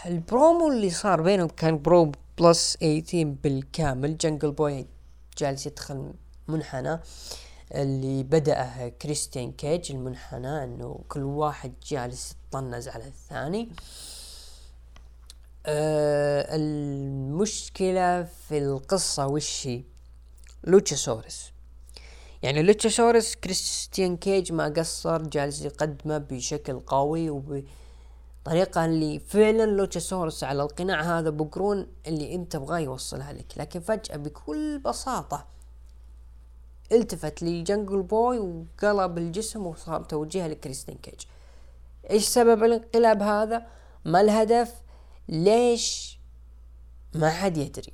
البرومو اللي صار بينهم كان promo plus 18 بالكامل. جنجل بوي جالس يدخل منحنى. آه اللي بدأه كريستيان كيج المنحنى إنه كل واحد جالس يطنز على الثاني. أه المشكلة في القصة وش هي؟ لوتشاسورس. يعني لوتشاسورس كريستيان كيج ما قصر جالس يقدمه بشكل قوي وبطريقة اللي فعلا لوتشاسورس على القناع هذا بقرون اللي أنت تبغاه يوصلها لك. لكن فجأة بكل بساطة التفت لجنجل بوي وقلب الجسم وصار توجيهه لكريستيان كيج. إيش سبب الانقلاب هذا؟ ما الهدف؟ ليش؟ ما حد يدري.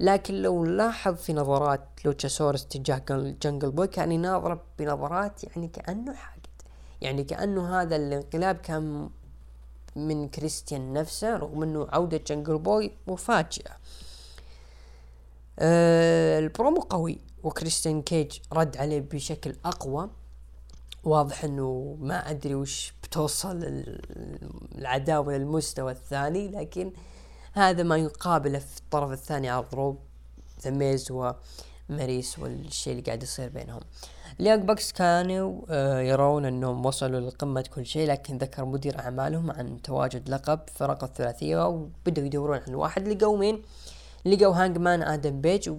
لكن لو لاحظ في نظرات لوتشاسورس تجاه جنجل بوي كان يناظره بنظرات يعني كأنه حاقد. يعني كأنه هذا الانقلاب كان من كريستيان نفسه رغم إنه عودة جنجل بوي مفاجئة. أه البرومو قوي. وكريستيان كيج رد عليه بشكل أقوى. واضح إنه ما أدري وش بتوصل العداوة للمستوى الثاني لكن هذا ما يقابله في الطرف الثاني على غرار ذا ميز وماريس والشيء اللي قاعد يصير بينهم. اليانج بوكس كانوا آه، يرون إنهم وصلوا لقمة كل شيء لكن ذكر مدير أعمالهم عن تواجد لقب فرق الثلاثية وبدأوا يدورون عن واحد. لقوا مين؟ لقوا هانج مان آدم بيج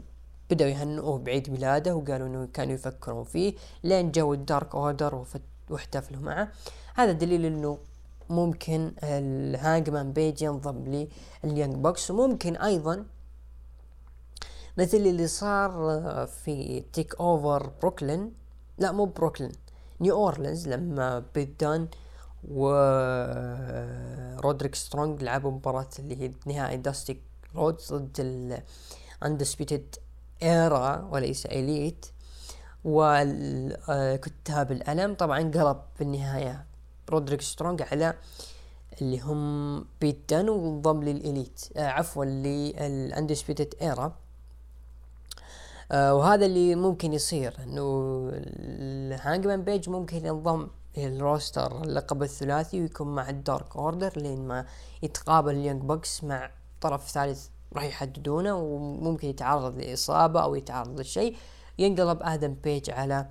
وبدأوا يهنئوه بعيد ميلاده وقالوا إنه كانوا يفكرون فيه لين جو الدارك أوردر واحتفلوا معه. هذا دليل إنه ممكن الهانج مان بيج ينضم لليانج بوكس. وممكن أيضا مثل اللي صار في تيك أوفر بروكلين لا مو بروكلين نيو أورلينز لما بيت دان و رودريك سترونج لعبوا مباراة اللي هي نهائي داستيك رودز ضد ال اندسبيتد إيرا وليس إليت وكتاب الألم. طبعا قلب بالنهاية رودريك سترونج على اللي هم بيت دان وانضم للإليت آه عفوا للأندسبيتد إيرا. آه وهذا اللي ممكن يصير إنه الهانجمان بيج ممكن ينضم ال roster اللقب الثلاثي ويكون مع الدارك أوردر لين ما يتقابل اليونج بوكس مع طرف ثالث راح يحددونه وممكن يتعرض لإصابة أو يتعرض لشيء ينقلب آدم بيج على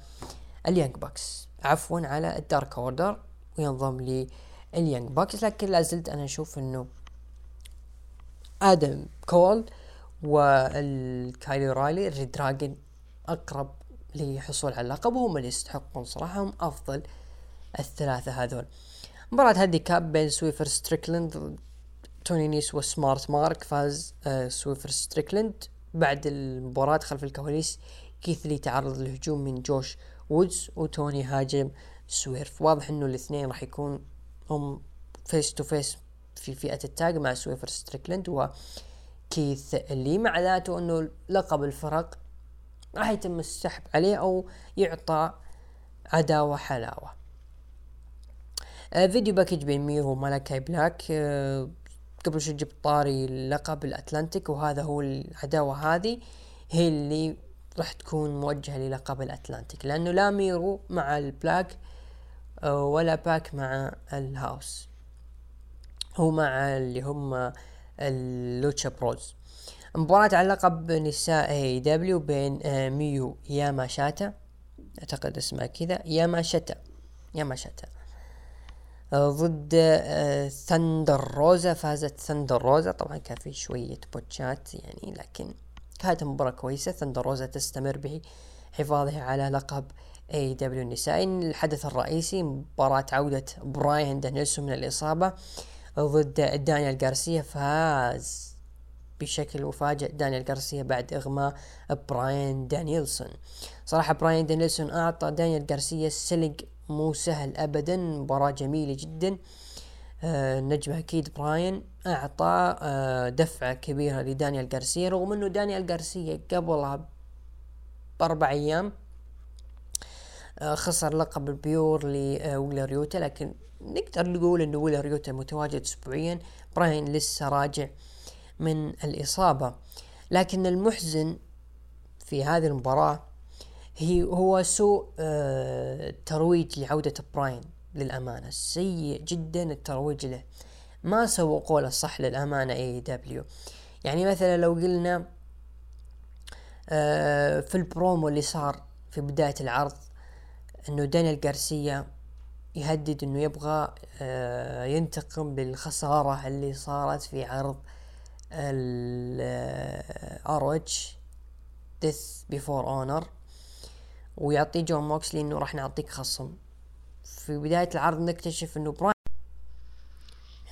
اليونج بوكس. عفوا على الدارك أوردر وينضم لي اليونج بوكس. لكن لازلت أنا أشوف إنه آدم كول وكايل أورايلي ريد دراجون أقرب للحصول على اللقب وهم اللي يستحقون صراحة هم أفضل الثلاثة هذول. مباراة handicap بين سويرف ستريكلند توني نيس وسمارت مارك فاز آه سويرف ستريكلند بعد المباراة خلف الكواليس كيث لي تعرض للهجوم من جوش وودز وتوني هاجم سويرف. واضح إنه الاثنين راح يكون هم face to face في فئة ال tag مع سويرف ستريكلند وكيث اللي معناته إنه لقب الفرق راح يتم السحب عليه أو يعطى عداوة حلاوة. آه video package بين ميرو ومالاكاي بلاك آه قبل شو جبت طاري لقب الأتلانتيك وهذا هو العداوة هذه هي اللي راح تكون موجهة للقب الأتلانتيك لأنه لا ميرو مع البلاك ولا باك مع الهاوس. هو مع اللي هم اللوتشا بروز مباراة على لقب نساء اي دبليو بين آه، ميو ياما شاتا أعتقد اسمها كذا ياما شتا ياما شتا آه، ضد ثندر آه، روزا فازت ثندر روزا. طبعا كان في شوية بوتشات يعني لكن كانت مباراة كويسة. ثندر روزا تستمر بحفاظها على لقب اي دبليو النسائي. الحدث الرئيسي مباراة عودة براين دانيلسون من الإصابة ضد دانيال غارسيا. فاز بشكل مفاجئ دانيال غارسيا بعد إغماء براين دانيلسون. صراحة براين دانيلسون أعطى دانيال غارسيا السلق مو سهل أبدا مباراة جميلة جدا. آه نجم أكيد براين أعطى آه دفعة كبيرة لدانيال غارسيا رغم أنه دانيال غارسيا قبلها بأربع أيام آه، خسر لقب البيور لويلر يوتا لكن نقدر نقول إنه ويلر يوتا متواجد اسبوعيا. براين لسه راجع من الإصابة. لكن المحزن في هذه المباراة هي هو سوء آه ترويج لعودة براين للأمانة. سيء جدا الترويج له. ما سوقوا له صح للأمانة إي دبليو. يعني مثلا لو قلنا آه في البرومو اللي صار في بداية العرض إنه دانيال غارسيا يهدد إنه يبغى آه، ينتقم بالخسارة اللي صارت في عرض الار او اتش ديث بيفور اونر ويعطي جون موكسلي انه راح نعطيك خصم. في بداية العرض نكتشف إنه براين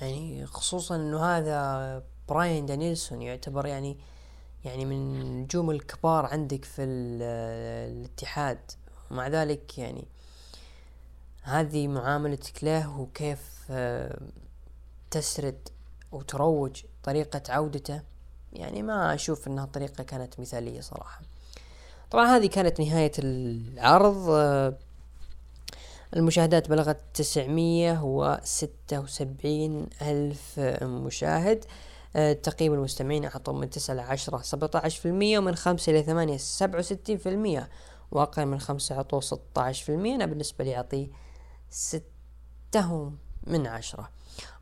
يعني خصوصا إنه هذا براين دانيلسون يعتبر يعني يعني من النجوم الكبار عندك في الاتحاد. ومع ذلك يعني هذه معاملتك له وكيف آه، تسرد وتروج طريقة عودته. يعني ما أشوف أنها طريقة كانت مثالية صراحة. طبعا هذه كانت نهاية العرض آه، المشاهدات بلغت تسعمية وستة وسبعين ألف مشاهد آه، تقييم المستمعين أعطوا من تسعة لعشرة سبعة عشر في المية ومن خمسة إلى ثمانية سبعة وستين في المية وأقل من خمسة أعطوا ستة عشر في المية أنا بالنسبة لي أعطيه ستة من عشرة.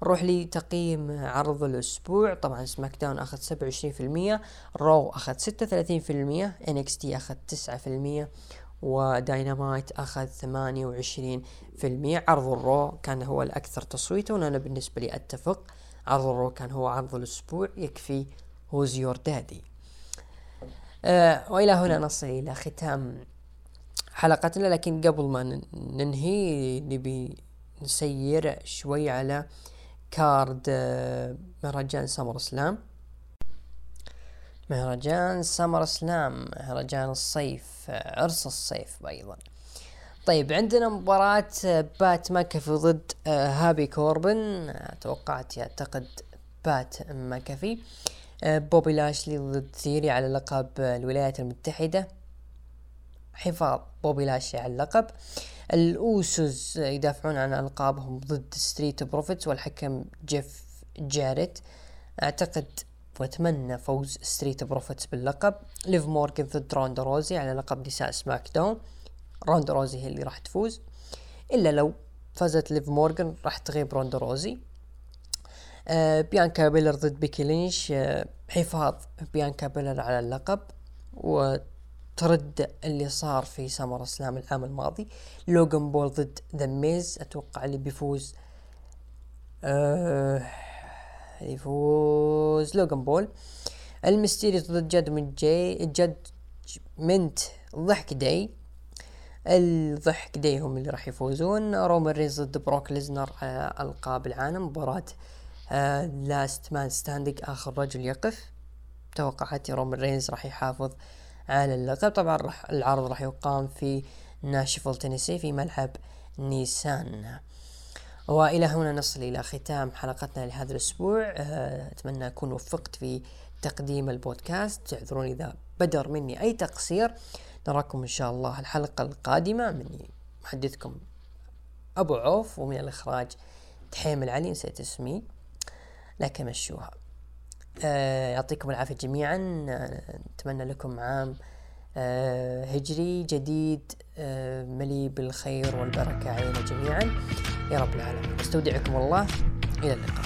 نروح لتقييم عرض الأسبوع. طبعا سماك داون أخذ سبعة وعشرين في المية رو أخذ ستة وثلاثين في المية تي أخذ تسعة في المية وداينامايت أخذ ثمانية وعشرين في المية. عرض الرو كان هو الأكثر تصويتا وأنا بالنسبة لي أتفق. عرض الرو كان هو عرض الأسبوع يكفي who's your daddy وإلى هنا نصل إلى ختام حلقتنا لكن قبل ما ننهي نبي نسير شوي على card آه، مهرجان SummerSlam مهرجان SummerSlam مهرجان الصيف آه، عرس الصيف أيضا طيب عندنا مباراة آه، بات ماكافي ضد هابي كوربن. توقعت اعتقد بات ماكافي. بوبي لاشلي ضد ثيوري على لقب الولايات المتحدة. حفاظ بوبي لاشلي على اللقب. الاوسوس يدافعون عن ألقابهم ضد Street Profits والحكم جيف جاريت. أعتقد وأتمنى فوز Street Profits باللقب. ليف مورجن ضد روندا روزي على لقب نساء SmackDown روندا روزي هي اللي راح تفوز. إلا لو فازت ليف مورجن راح تغيب روندا روزي. آه بيانكا بيلير ضد بيكي لينش. آه حفاظ بيانكا بيلير على اللقب. و ترد اللي صار في SummerSlam العام الماضي. لوغان بول ضد ذا ميز أتوقع اللي بيفوز آه يفوز لوغان بول. المستيريو ضد Judgment Day Judgment Day. ال Judgment Day هم اللي راح يفوزون. رومان رينز ضد بروك ليسنر على القاب العالم مباراة آه Last Man Standing آخر رجل يقف. توقعاتي رومان رينز راح يحافظ على اللقب. طبعا راح العرض راح يقام في ناشفل تينيسي في ملعب نيسان. وإلى هنا نصل إلى ختام حلقتنا لهذا الأسبوع. آه، أتمنى أكون وفقت في تقديم البودكاست. اعذروني إذا بدر مني أي تقصير. نراكم إن شاء الله الحلقة القادمة مني محدثكم أبو عوف ومن الإخراج تحيم العلي. نسيت اسمي. لكن مشوها يعطيكم العافية جميعا. آه نتمنى لكم عام آه هجري جديد آه مليء بالخير والبركة علينا جميعا. يا رب العالمين. أستودعكم الله. إلى اللقاء.